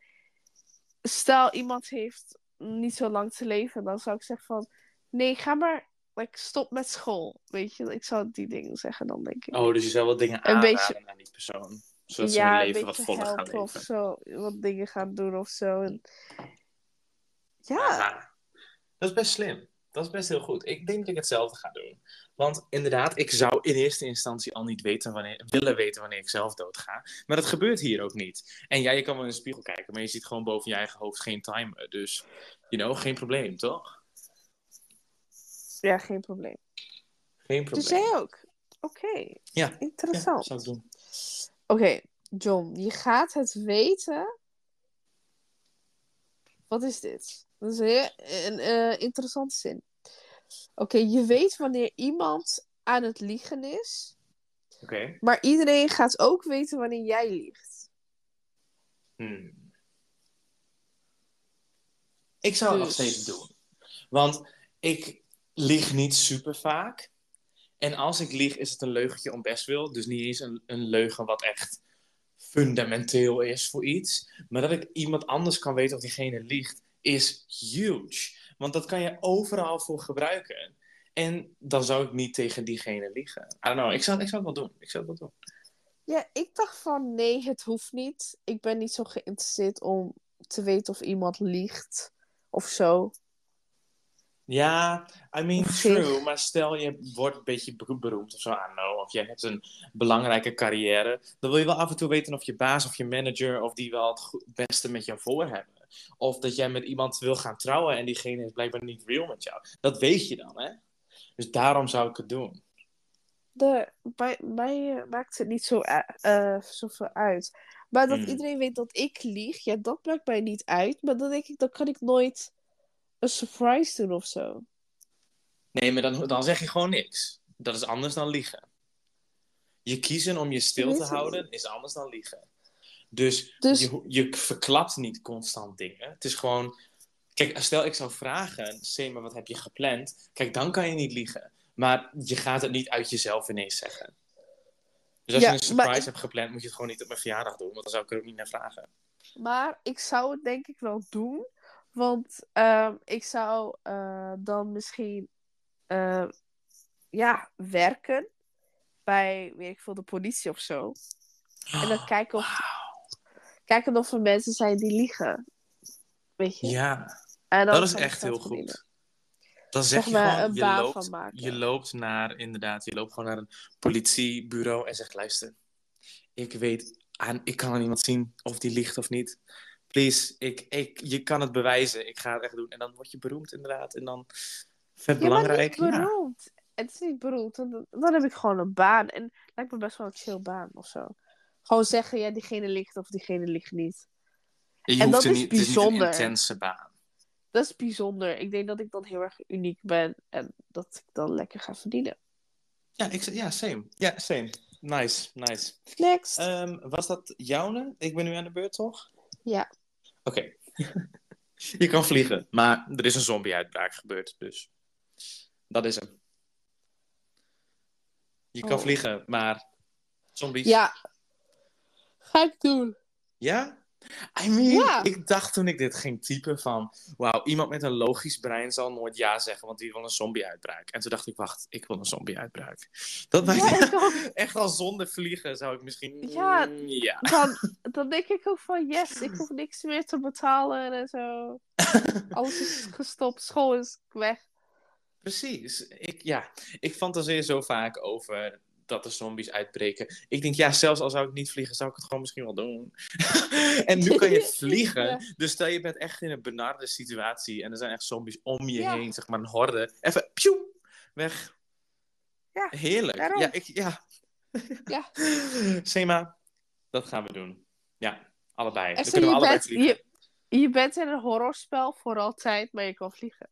Stel, iemand heeft niet zo lang te leven. Dan zou ik zeggen van... Nee, ga maar... Like, stop met school. Weet je, ik zou die dingen zeggen dan, denk ik. Oh, dus je zou wel dingen aanraden beetje- aan die persoon. Zodat ze ja, hun leven wat beetje voller gaan helpen of zo. Wat dingen gaan doen of zo. En... Ja, Aha. Dat is best slim. Dat is best heel goed. Ik denk dat ik hetzelfde ga doen. Want inderdaad, ik zou in eerste instantie al niet weten wanneer, willen weten wanneer ik zelf doodga. Maar dat gebeurt hier ook niet. En ja, je kan wel in de spiegel kijken, maar je ziet gewoon boven je eigen hoofd geen timer. Dus, you know, geen probleem, toch? ja, geen probleem. Geen Dus probleem. jij ook? Oké, Ja, ja, interessant. zou ik doen. Oké, John, je gaat het weten. Wat is dit? Dat is een, heel- een eh, interessante zin. Oké, je weet wanneer iemand aan het liegen is, Oké. maar iedereen gaat ook weten wanneer jij liegt. Hmm. Ik zou het nog Dus- steeds doen. Want ik lieg niet super vaak. En als ik lieg, is het een leugentje om bestwil. Dus niet eens een, een leugen wat echt fundamenteel is voor iets. Maar dat ik iemand anders kan weten of diegene liegt, is huge. Want dat kan je overal voor gebruiken. En dan zou ik niet tegen diegene liegen. I don't know. Ik zou, ik zou het wel doen. Ik zou het wel doen. Ja, ik dacht van nee, het hoeft niet. Ik ben niet zo geïnteresseerd om te weten of iemand liegt of zo. Ja, I mean, true. Maar stel je wordt een beetje be- beroemd of zo, I know. Of je hebt een belangrijke carrière. Dan wil je wel af en toe weten of je baas of je manager... of die wel het beste met jou voor hebben. Of dat jij met iemand wil gaan trouwen... en diegene is blijkbaar niet real met jou. Dat weet je dan, hè? Dus daarom zou ik het doen. De, bij mij maakt het niet zo eh, zoveel uit. Maar dat Hmm. iedereen weet dat ik lieg, ja, dat maakt mij niet uit. Maar dan denk ik, dan kan ik nooit een surprise doen of zo. Nee, maar dan, dan zeg je gewoon niks. Dat is anders dan liegen. Je kiezen om je stil te houden is anders dan liegen. Dus, Dus- Je, je verklapt niet constant dingen. Het is gewoon... Kijk, stel ik zou vragen, Sema, wat heb je gepland? Kijk, dan kan je niet liegen. Maar je gaat het niet uit jezelf ineens zeggen. Dus als Ja, je een surprise maar hebt gepland, moet je het gewoon niet op mijn verjaardag doen. Want dan zou ik er ook niet naar vragen. Maar ik zou het denk ik wel doen. Want ehm, ik zou eh, dan misschien eh, ja, werken bij, weet ik veel, de politie of zo. En dan kijken of, kijken of er mensen zijn die liegen. Weet je? Ja, dat is echt heel verdienen. goed. Dan zeg Zeg je gewoon, een je baan loopt, van maken. je loopt naar, inderdaad, je loopt gewoon naar een politiebureau en zegt, luister, ik weet, aan, ik kan aan iemand zien of die liegt of niet. Please, ik, ik, je kan het bewijzen, ik ga het echt doen. En dan word je beroemd inderdaad. En dan, vet Ja, maar belangrijk, niet ja. beroemd. Het is niet beroemd. Dan, dan heb ik gewoon een baan. En het lijkt me best wel een chill baan of zo. Gewoon zeggen, ja, diegene ligt of diegene ligt niet. Je En dat is niet, het is een bijzonder. intense baan. Dat is bijzonder. Ik denk dat ik dan heel erg uniek ben. En dat ik dan lekker ga verdienen. Ja, ik, ja, same. Ja, same. Nice, nice. Next. Ehm, was dat jouwe? Ik ben nu aan de beurt, toch? Ja. Oké. je kan vliegen, maar er is een zombie-uitbraak gebeurd, dus dat is hem. Je kan Oh. vliegen, maar zombies. Ja. Ga ik doen. Ja? I mean, Ja. ik dacht toen ik dit ging typen van... Wauw, iemand met een logisch brein zal nooit ja zeggen, want die wil een zombie-uitbraak. En toen dacht ik, wacht, ik wil een zombie-uitbraak. Dat Ja, ook. echt al zonder vliegen zou ik misschien... Ja. Mm, ja. Dan, dan denk ik ook van, yes, ik hoef niks meer te betalen en zo. Alles is gestopt, school is weg. Precies. Ik, ja, ik fantaseer zo vaak over dat er zombies uitbreken. Ik denk, ja, zelfs al zou ik niet vliegen, zou ik het gewoon misschien wel doen. en nu kan je vliegen. Ja. Dus stel je bent echt in een benarde situatie en er zijn echt zombies om je Ja. heen, zeg maar een horde. Even, pjoe, weg. Ja, Heerlijk. daarom. Ja, ik, ja. Ja. Sema, dat gaan we doen. Ja, allebei. En Dan kunnen we je, allebei bent, vliegen. je, je bent in een horrorspel voor altijd, maar je kan vliegen.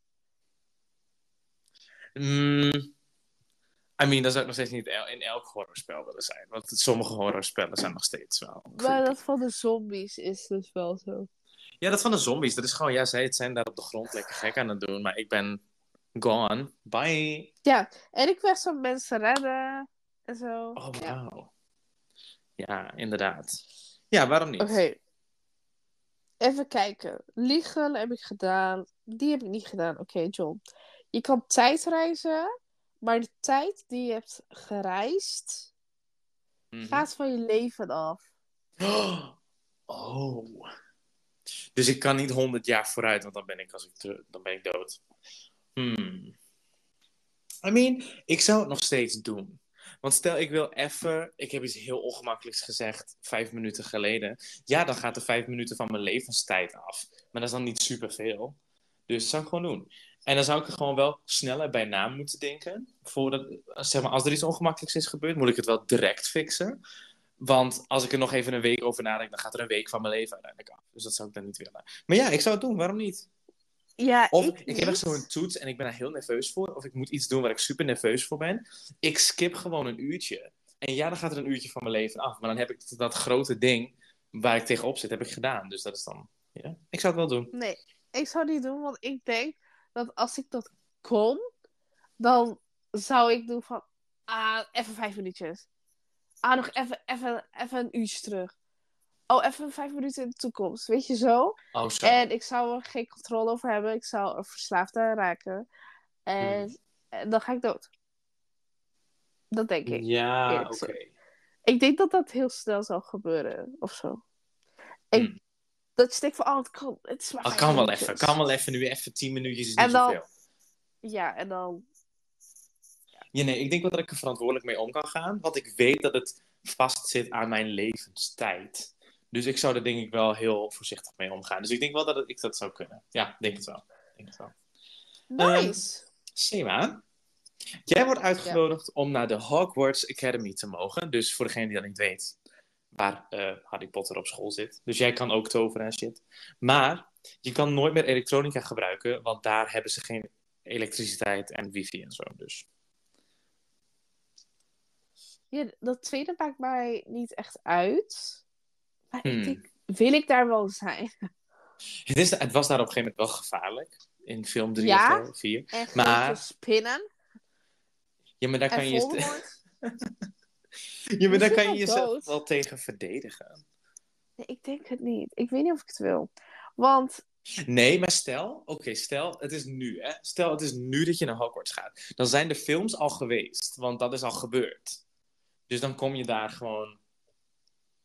Mm, I mean, dan zou ik nog steeds niet in elk horrorspel willen zijn. Want sommige horrorspellen zijn nog steeds wel. Maar dat van de zombies is dus wel zo. Ja, dat van de zombies. Dat is gewoon, ja, zij het zijn daar op de grond lekker gek aan het doen. Maar ik ben gone. Bye. Ja, en ik werd zo mensen redden en zo. Oh, ja. wauw. Ja, inderdaad. Ja, waarom niet? Oké. Even kijken. Liegen heb ik gedaan. Die heb ik niet gedaan. Oké, John. Je kan tijdreizen, maar de tijd die je hebt gereisd Mhm. gaat van je leven af. Oh. Dus ik kan niet 100 jaar vooruit, want dan ben ik, als ik terug, dan ben ik dood. Hmm. I mean, ik zou het nog steeds doen. Want stel, ik wil even, ik heb iets heel ongemakkelijks gezegd vijf minuten geleden. Ja, dan gaat er vijf minuten van mijn levenstijd af. Maar dat is dan niet superveel. Dus dat zou ik gewoon doen. En dan zou ik er gewoon wel sneller bij na moeten denken. Voordat, zeg maar, als er iets ongemakkelijks is gebeurd, moet ik het wel direct fixen. Want als ik er nog even een week over nadenk, dan gaat er een week van mijn leven uiteindelijk af. Dus dat zou ik dan niet willen. Maar ja, ik zou het doen. Waarom niet? Ja, Of ik, ik, heb echt zo'n toets en ik ben daar heel nerveus voor. Of ik moet iets doen waar ik super nerveus voor ben. Ik skip gewoon een uurtje. En ja, dan gaat er een uurtje van mijn leven af. Maar dan heb ik dat grote ding waar ik tegenop zit, heb ik gedaan. Dus dat is dan... Ja, ik zou het wel doen. Nee, ik zou het niet doen, want ik denk dat als ik dat kon, dan zou ik doen van, ah, even vijf minuutjes. Ah, nog even, even, even een uurtje terug. Oh, even vijf minuten in de toekomst. Weet je zo? Oh, zo. En ik zou er geen controle over hebben. Ik zou er verslaafd aan raken. En, Hmm. en dan ga ik dood. Dat denk ik. Ja, oké. Ik denk dat dat heel snel zal gebeuren. Of zo. Ik, Hmm. Dat je denkt van, oh, het kan, het is maar Oh, kan wel minuutjes. even. Kan wel even. Nu even tien minuutjes is En niet dan- zoveel. Ja, en dan... Ja, nee, ik denk wel dat ik er verantwoordelijk mee om kan gaan. Want ik weet dat het vastzit aan mijn levenstijd. Dus ik zou er denk ik wel heel voorzichtig mee omgaan. Dus ik denk wel dat ik dat zou kunnen. Ja, denk het wel. Denk het wel. Nice! Sema, jij wordt uitgenodigd om naar de Hogwarts Academy te mogen. Dus voor degene die dat niet weet, waar eh, Harry Potter op school zit. Dus jij kan ook toveren en shit. Maar je kan nooit meer elektronica gebruiken, want daar hebben ze geen elektriciteit en wifi en zo. Dus Ja, dat tweede maakt mij niet echt uit. Maar Hmm. ik denk, wil ik daar wel zijn? het, is, het was daar op een gegeven moment wel gevaarlijk. In film 3 Ja? of zo, 4. En Maar- spinnen. Ja, maar daar kan je. ja, maar daar kan je jezelf dood. wel tegen verdedigen. Nee, ik denk het niet. Ik weet niet of ik het wil. Want, Nee, maar stel, oké, stel, het is nu, hè. Stel, het is nu dat je naar Hogwarts gaat. Dan zijn de films al geweest, want dat is al gebeurd. Dus dan kom je daar gewoon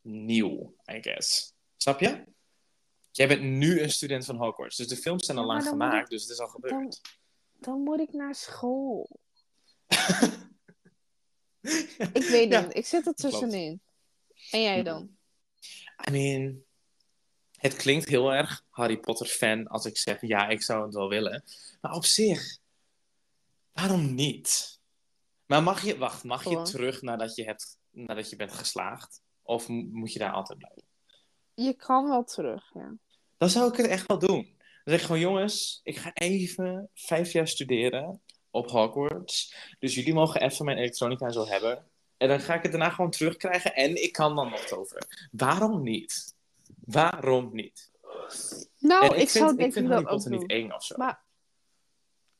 nieuw, I guess. Snap je? Jij bent nu een student van Hogwarts, dus de films zijn al Ja, lang gemaakt, dus het is al gebeurd. dan, dan moet ik naar school. Ik weet Ja, niet. Ik zit er tussenin. En jij dan? I mean, het klinkt heel erg Harry Potter fan als ik zeg ja, ik zou het wel willen. Maar op zich, waarom niet? Maar mag je, wacht, mag je terug nadat je, hebt, nadat je bent geslaagd? Of mo- moet je daar altijd blijven? Je kan wel terug, ja. Dan zou ik het echt wel doen. Dan zeg ik gewoon, jongens, ik ga even vijf jaar studeren op Hogwarts. Dus jullie mogen even mijn elektronica en zo hebben. En dan ga ik het daarna gewoon terugkrijgen en ik kan dan nog toveren. Waarom niet? Waarom niet? Nou, En ik, ik, zou vind, denk ik vind Harry Potter niet eng of zo. Maar,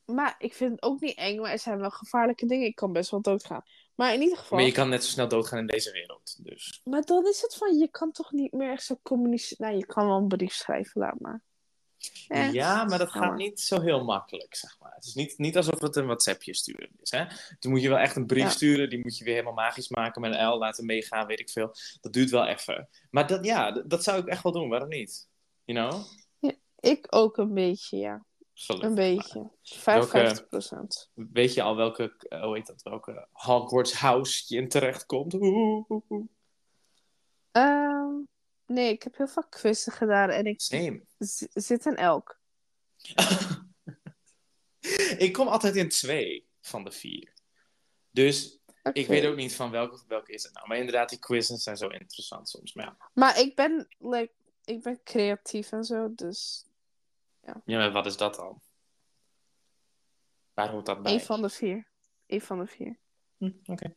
maar ik vind het ook niet eng, maar er zijn wel gevaarlijke dingen. Ik kan best wel doodgaan. Maar in ieder geval. Maar je kan net zo snel doodgaan in deze wereld. Dus. Maar dan is het van, je kan toch niet meer echt zo communiceren. Nou, je kan wel een brief schrijven, laat maar. Ja, maar dat ga gaat niet zo heel makkelijk, zeg maar. Het is niet, niet alsof het een WhatsAppje sturen is, hè. Toen moet je wel echt een brief Ja. sturen, die moet je weer helemaal magisch maken met een L, laten meegaan, weet ik veel. Dat duurt wel even. Maar dat, ja, dat, zou ik echt wel doen, waarom niet? You know? Ik ook een beetje, ja. Gelukkig. Een beetje. 55 procent. Weet je al welke, eh, hoe heet dat, welke Hogwarts house je in terecht komt? Ehm, nee, ik heb heel veel quizzen gedaan en ik Same. zit in elk. ik kom altijd in twee van de vier. Dus ik weet ook niet van welke, welke is het nou. Maar inderdaad, die quizzes zijn zo interessant soms. Maar ja, Maar ik ben, like, ik ben creatief en zo, dus ja maar wat is dat dan? Waar hoort dat bij? één van de vier. Eén van de vier. Hm, Oké.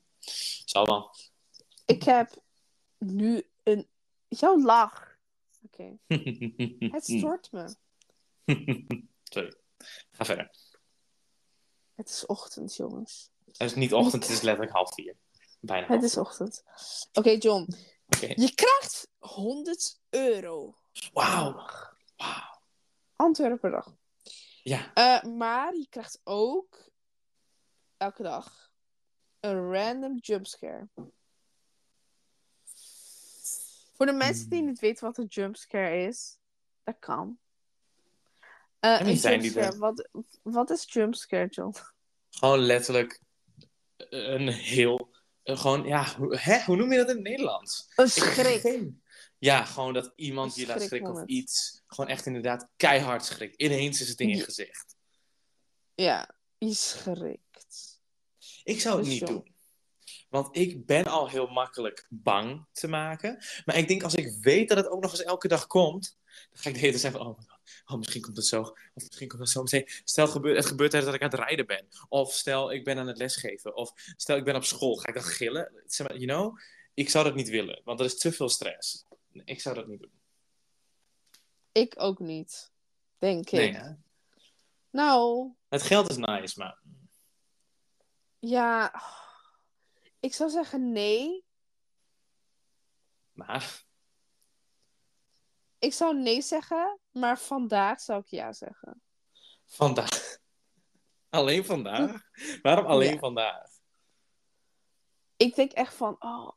Zal wel. Ik heb nu een... Jouw lach. Oké. Het stoort me. Sorry. Ga verder. Het is ochtend, jongens. Het is niet ochtend, het is letterlijk half vier. Bijna Het is ochtend. Oké, John. Je krijgt 100 euro. Wauw. Wauw. Antwoorden per dag. Ja. Eh, maar je krijgt ook elke dag een random jumpscare. Voor de mensen die niet weten wat een jumpscare is, dat kan. En wie een zijn die wat, wat is jumpscare, John? Gewoon letterlijk een heel... gewoon, ja, hoe, hè? hoe noem je dat in het Nederlands? Een schrik. Ja, gewoon dat iemand je laat schrikken of iets. Gewoon echt inderdaad keihard schrik. Ineens is het in je gezicht. Ja, je schrikt. Ik zou het Dus niet John. doen. Want ik ben al heel makkelijk bang te maken. Maar ik denk als ik weet dat het ook nog eens elke dag komt. Dan ga ik de hele tijd zeggen van, oh, God, oh misschien komt het zo. Of misschien komt het zo meteen. Stel het gebeurt, het gebeurt dat ik aan het rijden ben. Of stel ik ben aan het lesgeven. Of stel ik ben op school. Ga ik dan gillen? Zeg maar, you know? Ik zou dat niet willen. Want er is te veel stress. Ik zou dat niet doen. Ik ook niet. Denk ik. Hè? Nou, Het geld is nice, maar... ja. Ik zou zeggen nee. Maar Ik zou nee zeggen, maar vandaag zou ik ja zeggen. vandaag... Alleen vandaag? Waarom alleen Ja. vandaag? Ik denk echt van, oh,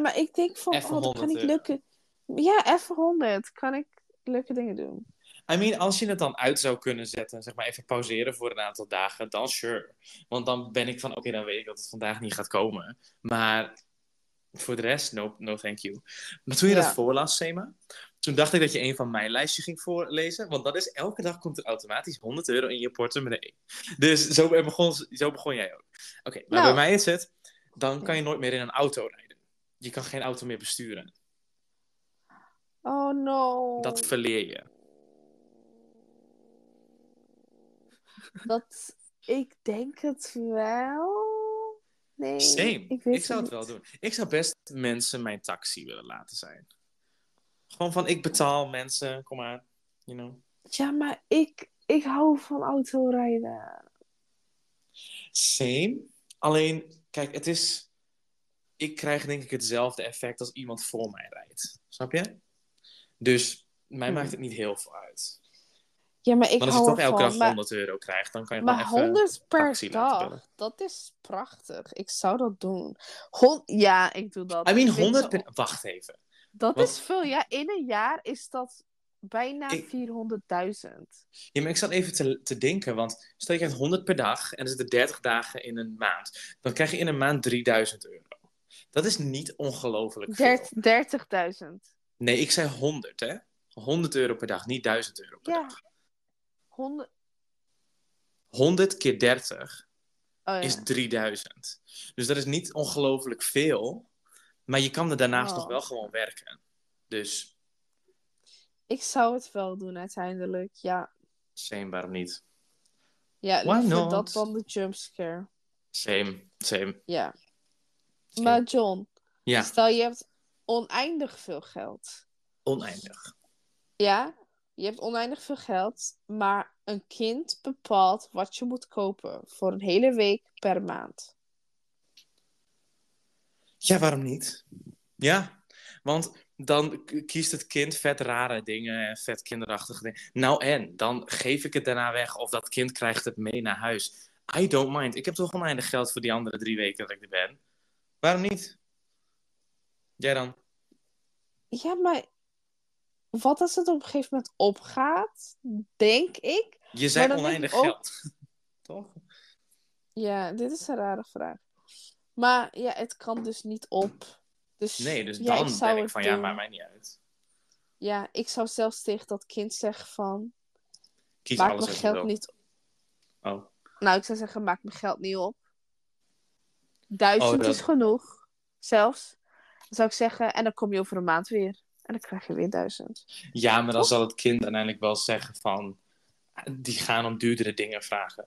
maar ik denk van, Even oh, dat kan 100 niet lukken. Ja, even 100. Kan ik leuke dingen doen. I mean, als je het dan uit zou kunnen zetten, zeg maar even pauzeren voor een aantal dagen, dan sure. Want dan ben ik van, oké, dan weet ik dat het vandaag niet gaat komen. Maar voor de rest, no, no thank you. Maar toen je Ja. dat voorlas, Sema, toen dacht ik dat je een van mijn lijstjes ging voorlezen. Want dat is, elke dag komt er automatisch 100 euro in je portemonnee. Dus zo begon, zo begon jij ook. Oké, maar Nou. bij mij is het, dan kan je nooit meer in een auto rijden. Je kan geen auto meer besturen. Oh no. Dat verleer je. Dat, ik denk het wel. Nee. Same. Ik, Ik, zou het niet. wel doen. Ik zou best mensen mijn taxi willen laten zijn. Gewoon van, ik betaal mensen, kom maar. You know. Ja, maar ik, ik hou van autorijden. Same. Alleen, kijk, het is... Ik krijg denk ik hetzelfde effect als iemand voor mij rijdt. Snap je? Dus mij Hmm. maakt het niet heel veel uit. Ja, maar ik Want als je toch elke dag maar 100 euro krijgt, dan kan je maar gewoon even... 100 per dag, dat is prachtig. Ik zou dat doen. Hon ja, ik doe dat. I mean, Ik vind 100 zo- per... Wacht even. Dat Want- is veel. Ja, in een jaar is dat bijna Ik- 400.000. Ja, maar ik zat even te, te denken, want stel je krijgt 100 per dag en er zitten 30 dagen in een maand. Dan krijg je in een maand 3000 euro. Dat is niet ongelooflijk veel. Dert- 30.000. Nee, ik zei 100, hè? 100 euro per dag, niet 1000 euro per Ja. dag. 100. 100 keer 30 Oh, ja. is 3000. Dus dat is niet ongelooflijk veel, maar je kan er daarnaast Oh. nog wel gewoon werken. Dus, Ik zou het wel doen uiteindelijk. Ja, same, waarom niet? ja Why liever not? dat dan de jumpscare. Same, same. Ja. same. Maar John, Ja, stel je hebt oneindig veel geld. oneindig. Ja, je hebt oneindig veel geld, maar een kind bepaalt wat je moet kopen voor een hele week per maand. Ja, waarom niet? Ja, want dan kiest het kind vet rare dingen en vet kinderachtige dingen. Nou en, dan geef ik het daarna weg of dat kind krijgt het mee naar huis. I don't mind. Ik heb toch oneindig geld voor die andere drie weken dat ik er ben. Waarom niet? Jij dan? Ja, maar wat als het op een gegeven moment opgaat? Denk ik. Je zei oneindig ook- geld. toch? Ja, dit is een rare vraag. Maar ja, het kan dus niet op. Dus, Nee, dus ja, dan ik ben ik van ja, maakt mij niet uit. Ja, ik zou zelfs tegen dat kind zeggen van... Kies maak alles mijn geld niet... Oh. Nou, ik zou zeggen, maak mijn geld niet op. Duizend Oh, dat- is genoeg. Zelfs. Dan zou ik zeggen, en dan kom je over een maand weer. En dan krijg je weer duizend. Ja, maar dan zal het kind uiteindelijk wel zeggen van... Die gaan om duurdere dingen vragen.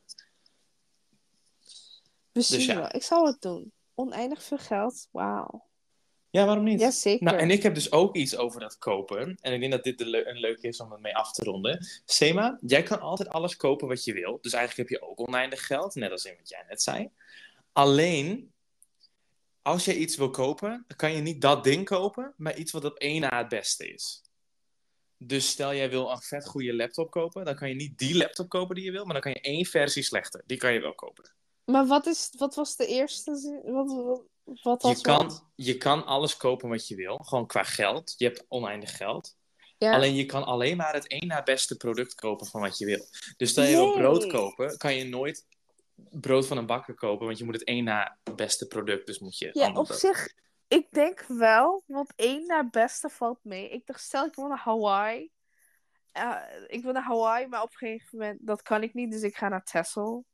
Dus ja. wel. Ik zou het doen. Oneindig veel geld. Wauw. Ja, waarom niet? Jazeker. Nou, en ik heb dus ook iets over dat kopen. En ik denk dat dit de een leuke is om het mee af te ronden. Sema, jij kan altijd alles kopen wat je wil. Dus eigenlijk heb je ook oneindig geld, net als in wat jij net zei. Alleen, als je iets wil kopen, dan kan je niet dat ding kopen, maar iets wat op één na het beste is. Dus stel jij wil een vet goede laptop kopen, dan kan je niet die laptop kopen die je wil, maar dan kan je één versie slechter. Die kan je wel kopen. Maar wat, is, wat was de eerste? Wat, wat, wat Je kan, wat? je kan alles kopen wat je wil, gewoon qua geld. Je hebt oneindig geld. Ja. Alleen je kan alleen maar het één na beste product kopen van wat je wil. Dus stel je wil brood kopen, kan je nooit brood van een bakker kopen, want je moet het één na beste product, dus moet je Ja, op zich, ik denk wel, want één naar beste valt mee. Ik dacht, stel ik wil naar Hawaii. Eh, ik wil naar Hawaii, maar op een gegeven moment, dat kan ik niet, dus ik ga naar Texel.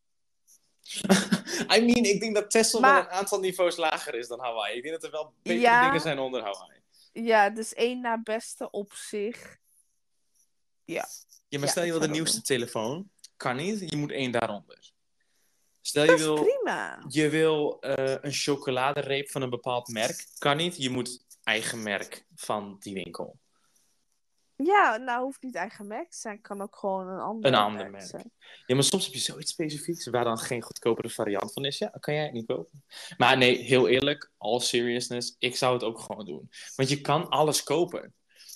I mean, ik denk dat Texel Maar- wel een aantal niveaus lager is dan Hawaii. Ik denk dat er wel betere Ja. dingen zijn onder Hawaii. Ja, dus één naar beste op zich. Ja. Ja, maar Ja, stel je wil de nieuwste telefoon, kan niet. Je moet één daaronder. Stel je wil, prima. je wil eh, een chocoladereep van een bepaald merk, kan niet. Je moet eigen merk van die winkel. Ja, nou hoeft niet eigen merk te zijn, kan ook gewoon een ander, Een ander merk. zijn. Ja, maar soms heb je zoiets specifieks waar dan geen goedkopere variant van is. Ja, kan jij het niet kopen. Maar nee, heel eerlijk, all seriousness, ik zou het ook gewoon doen. Want je kan alles kopen.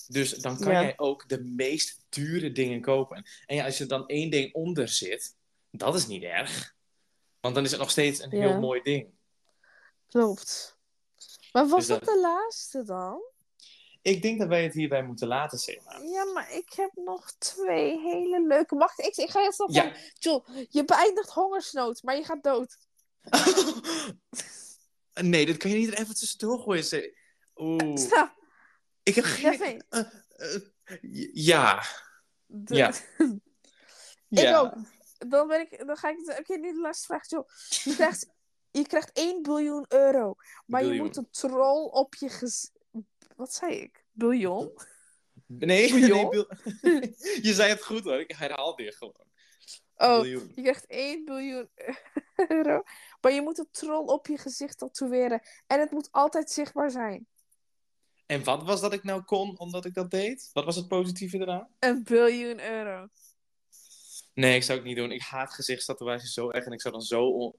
Dus dan kan Ja. jij ook de meest dure dingen kopen. En ja, als er dan één ding onder zit, dat is niet erg. Want dan is het nog steeds een heel Ja. mooi ding. Klopt. Maar was Dus dat dat- de laatste dan? Ik denk dat wij het hierbij moeten laten, Sema. Ja, maar ik heb nog twee hele leuke. Wacht, ik, ik ga je nog Ja. Joel, je beëindigt hongersnood, maar je gaat dood. nee, dit kan je niet er even tussendoor gooien. Oeh. Ik heb geen... Devin, Eh, eh, ja. de- Ja. Ik ja. ook. Dan, ben ik, dan ga ik... Oké, nu de laatste vraag, Joel. Je krijgt, je krijgt 1 biljoen euro, maar je moet een troll op je gez... Wat zei ik? Biljoen? Nee, Biljoen? nee bil- je zei het goed hoor, ik herhaal dit gewoon. Oh, Biljoen. je krijgt 1 biljoen euro, maar je moet een troll op je gezicht tatoeëren. En het moet altijd zichtbaar zijn. En wat was dat ik nou kon omdat ik dat deed? Wat was het positieve eraan? Een biljoen euro. Nee, ik zou het niet doen. Ik haat gezichtstatoeages zo erg en ik zou dan zo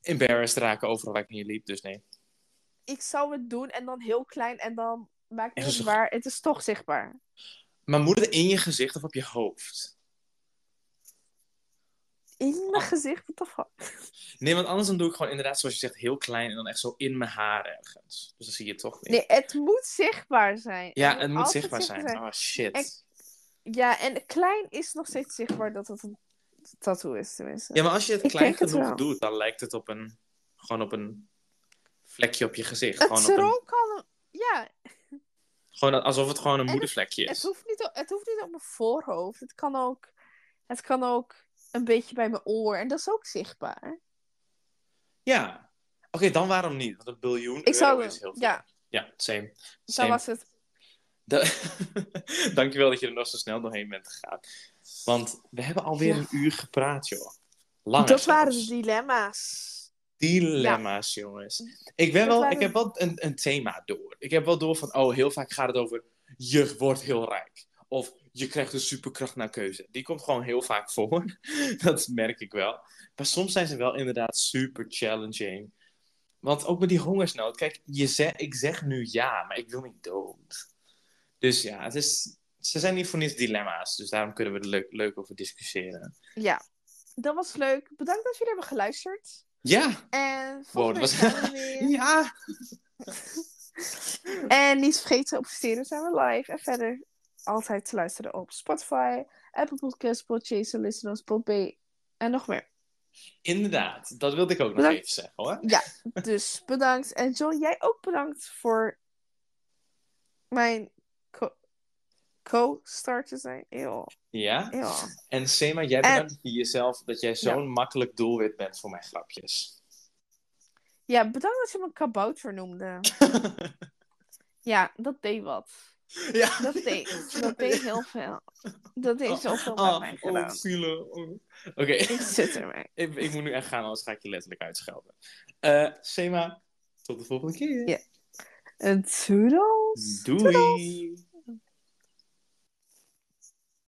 embarrassed raken overal waar ik niet liep, dus nee. Ik zou het doen en dan heel klein en dan maakt niet En uit zo- waar. Het is toch zichtbaar. Maar moet het in je gezicht of op je hoofd? In mijn gezicht, the fuck? Nee, want anders dan doe ik gewoon inderdaad zoals je zegt heel klein en dan echt zo in mijn haar ergens. Dus dan zie je het toch niet. Nee, het moet zichtbaar zijn. ja, het moet zichtbaar zijn. Oh shit. En- Ja, en klein is nog steeds zichtbaar dat het een tattoo is, tenminste. Ja, maar als je het klein het genoeg doet, dan lijkt het op een, gewoon op een vlekje op je gezicht. het Gewoon, op een, kan... Ja, gewoon alsof het gewoon een het- moedervlekje het is. hoeft, niet, het hoeft niet op mijn voorhoofd. Het kan ook... Het kan ook een beetje bij mijn oor. En dat is ook zichtbaar. Ja. Oké, dan waarom niet? Want een biljoen Ik zou... is heel veel. Ja, Ja, same. same. was het. Da- Dankjewel dat je er nog zo snel doorheen bent gegaan. Want we hebben alweer Ja. een uur gepraat, joh. Langer dat waren de dilemma's. Dilemma's, jongens. Ik, ben Dat wel, waren- ik heb wel een, een thema door. Ik heb wel door van, oh, heel vaak gaat het over... Je wordt heel rijk. Of je krijgt een superkracht naar keuze. Die komt gewoon heel vaak voor. dat merk ik wel. Maar soms zijn ze wel inderdaad super challenging. Want ook met die hongersnood. Kijk, je zeg, ik zeg nu ja, maar ik wil niet dood. Dus ja, het is, ze zijn niet voor niets dilemma's. Dus daarom kunnen we er leuk, leuk over discussiëren. Ja, dat was leuk. Bedankt dat jullie hebben geluisterd. Ja! En Wow, was... weer. ja! En niet vergeten, op Stereo zijn we live. En verder altijd te luisteren op Spotify, Apple Podcasts, Podchaser, Listeners, Podbay en nog meer. Inderdaad, dat wilde ik ook nog even zeggen hoor. Ja, dus bedankt. En John, jij ook bedankt voor mijn co-star te zijn. Eeuw, Ja? eeuw. En Sema, jij bedankt voor jezelf dat jij zo'n makkelijk doelwit bent voor mijn grapjes. Ja, bedankt dat je me kabouter noemde. Ja, dat deed wat. ja. Dat deed, dat deed heel veel. Dat deed zoveel met Ah, mij oh, gedaan. zielig. Oh. Oké, Ik zit ermee. ik, ik moet nu echt gaan, anders ga ik je letterlijk uitschelden. Eh Sema, tot de volgende keer. Ja. And toodles? Dewey.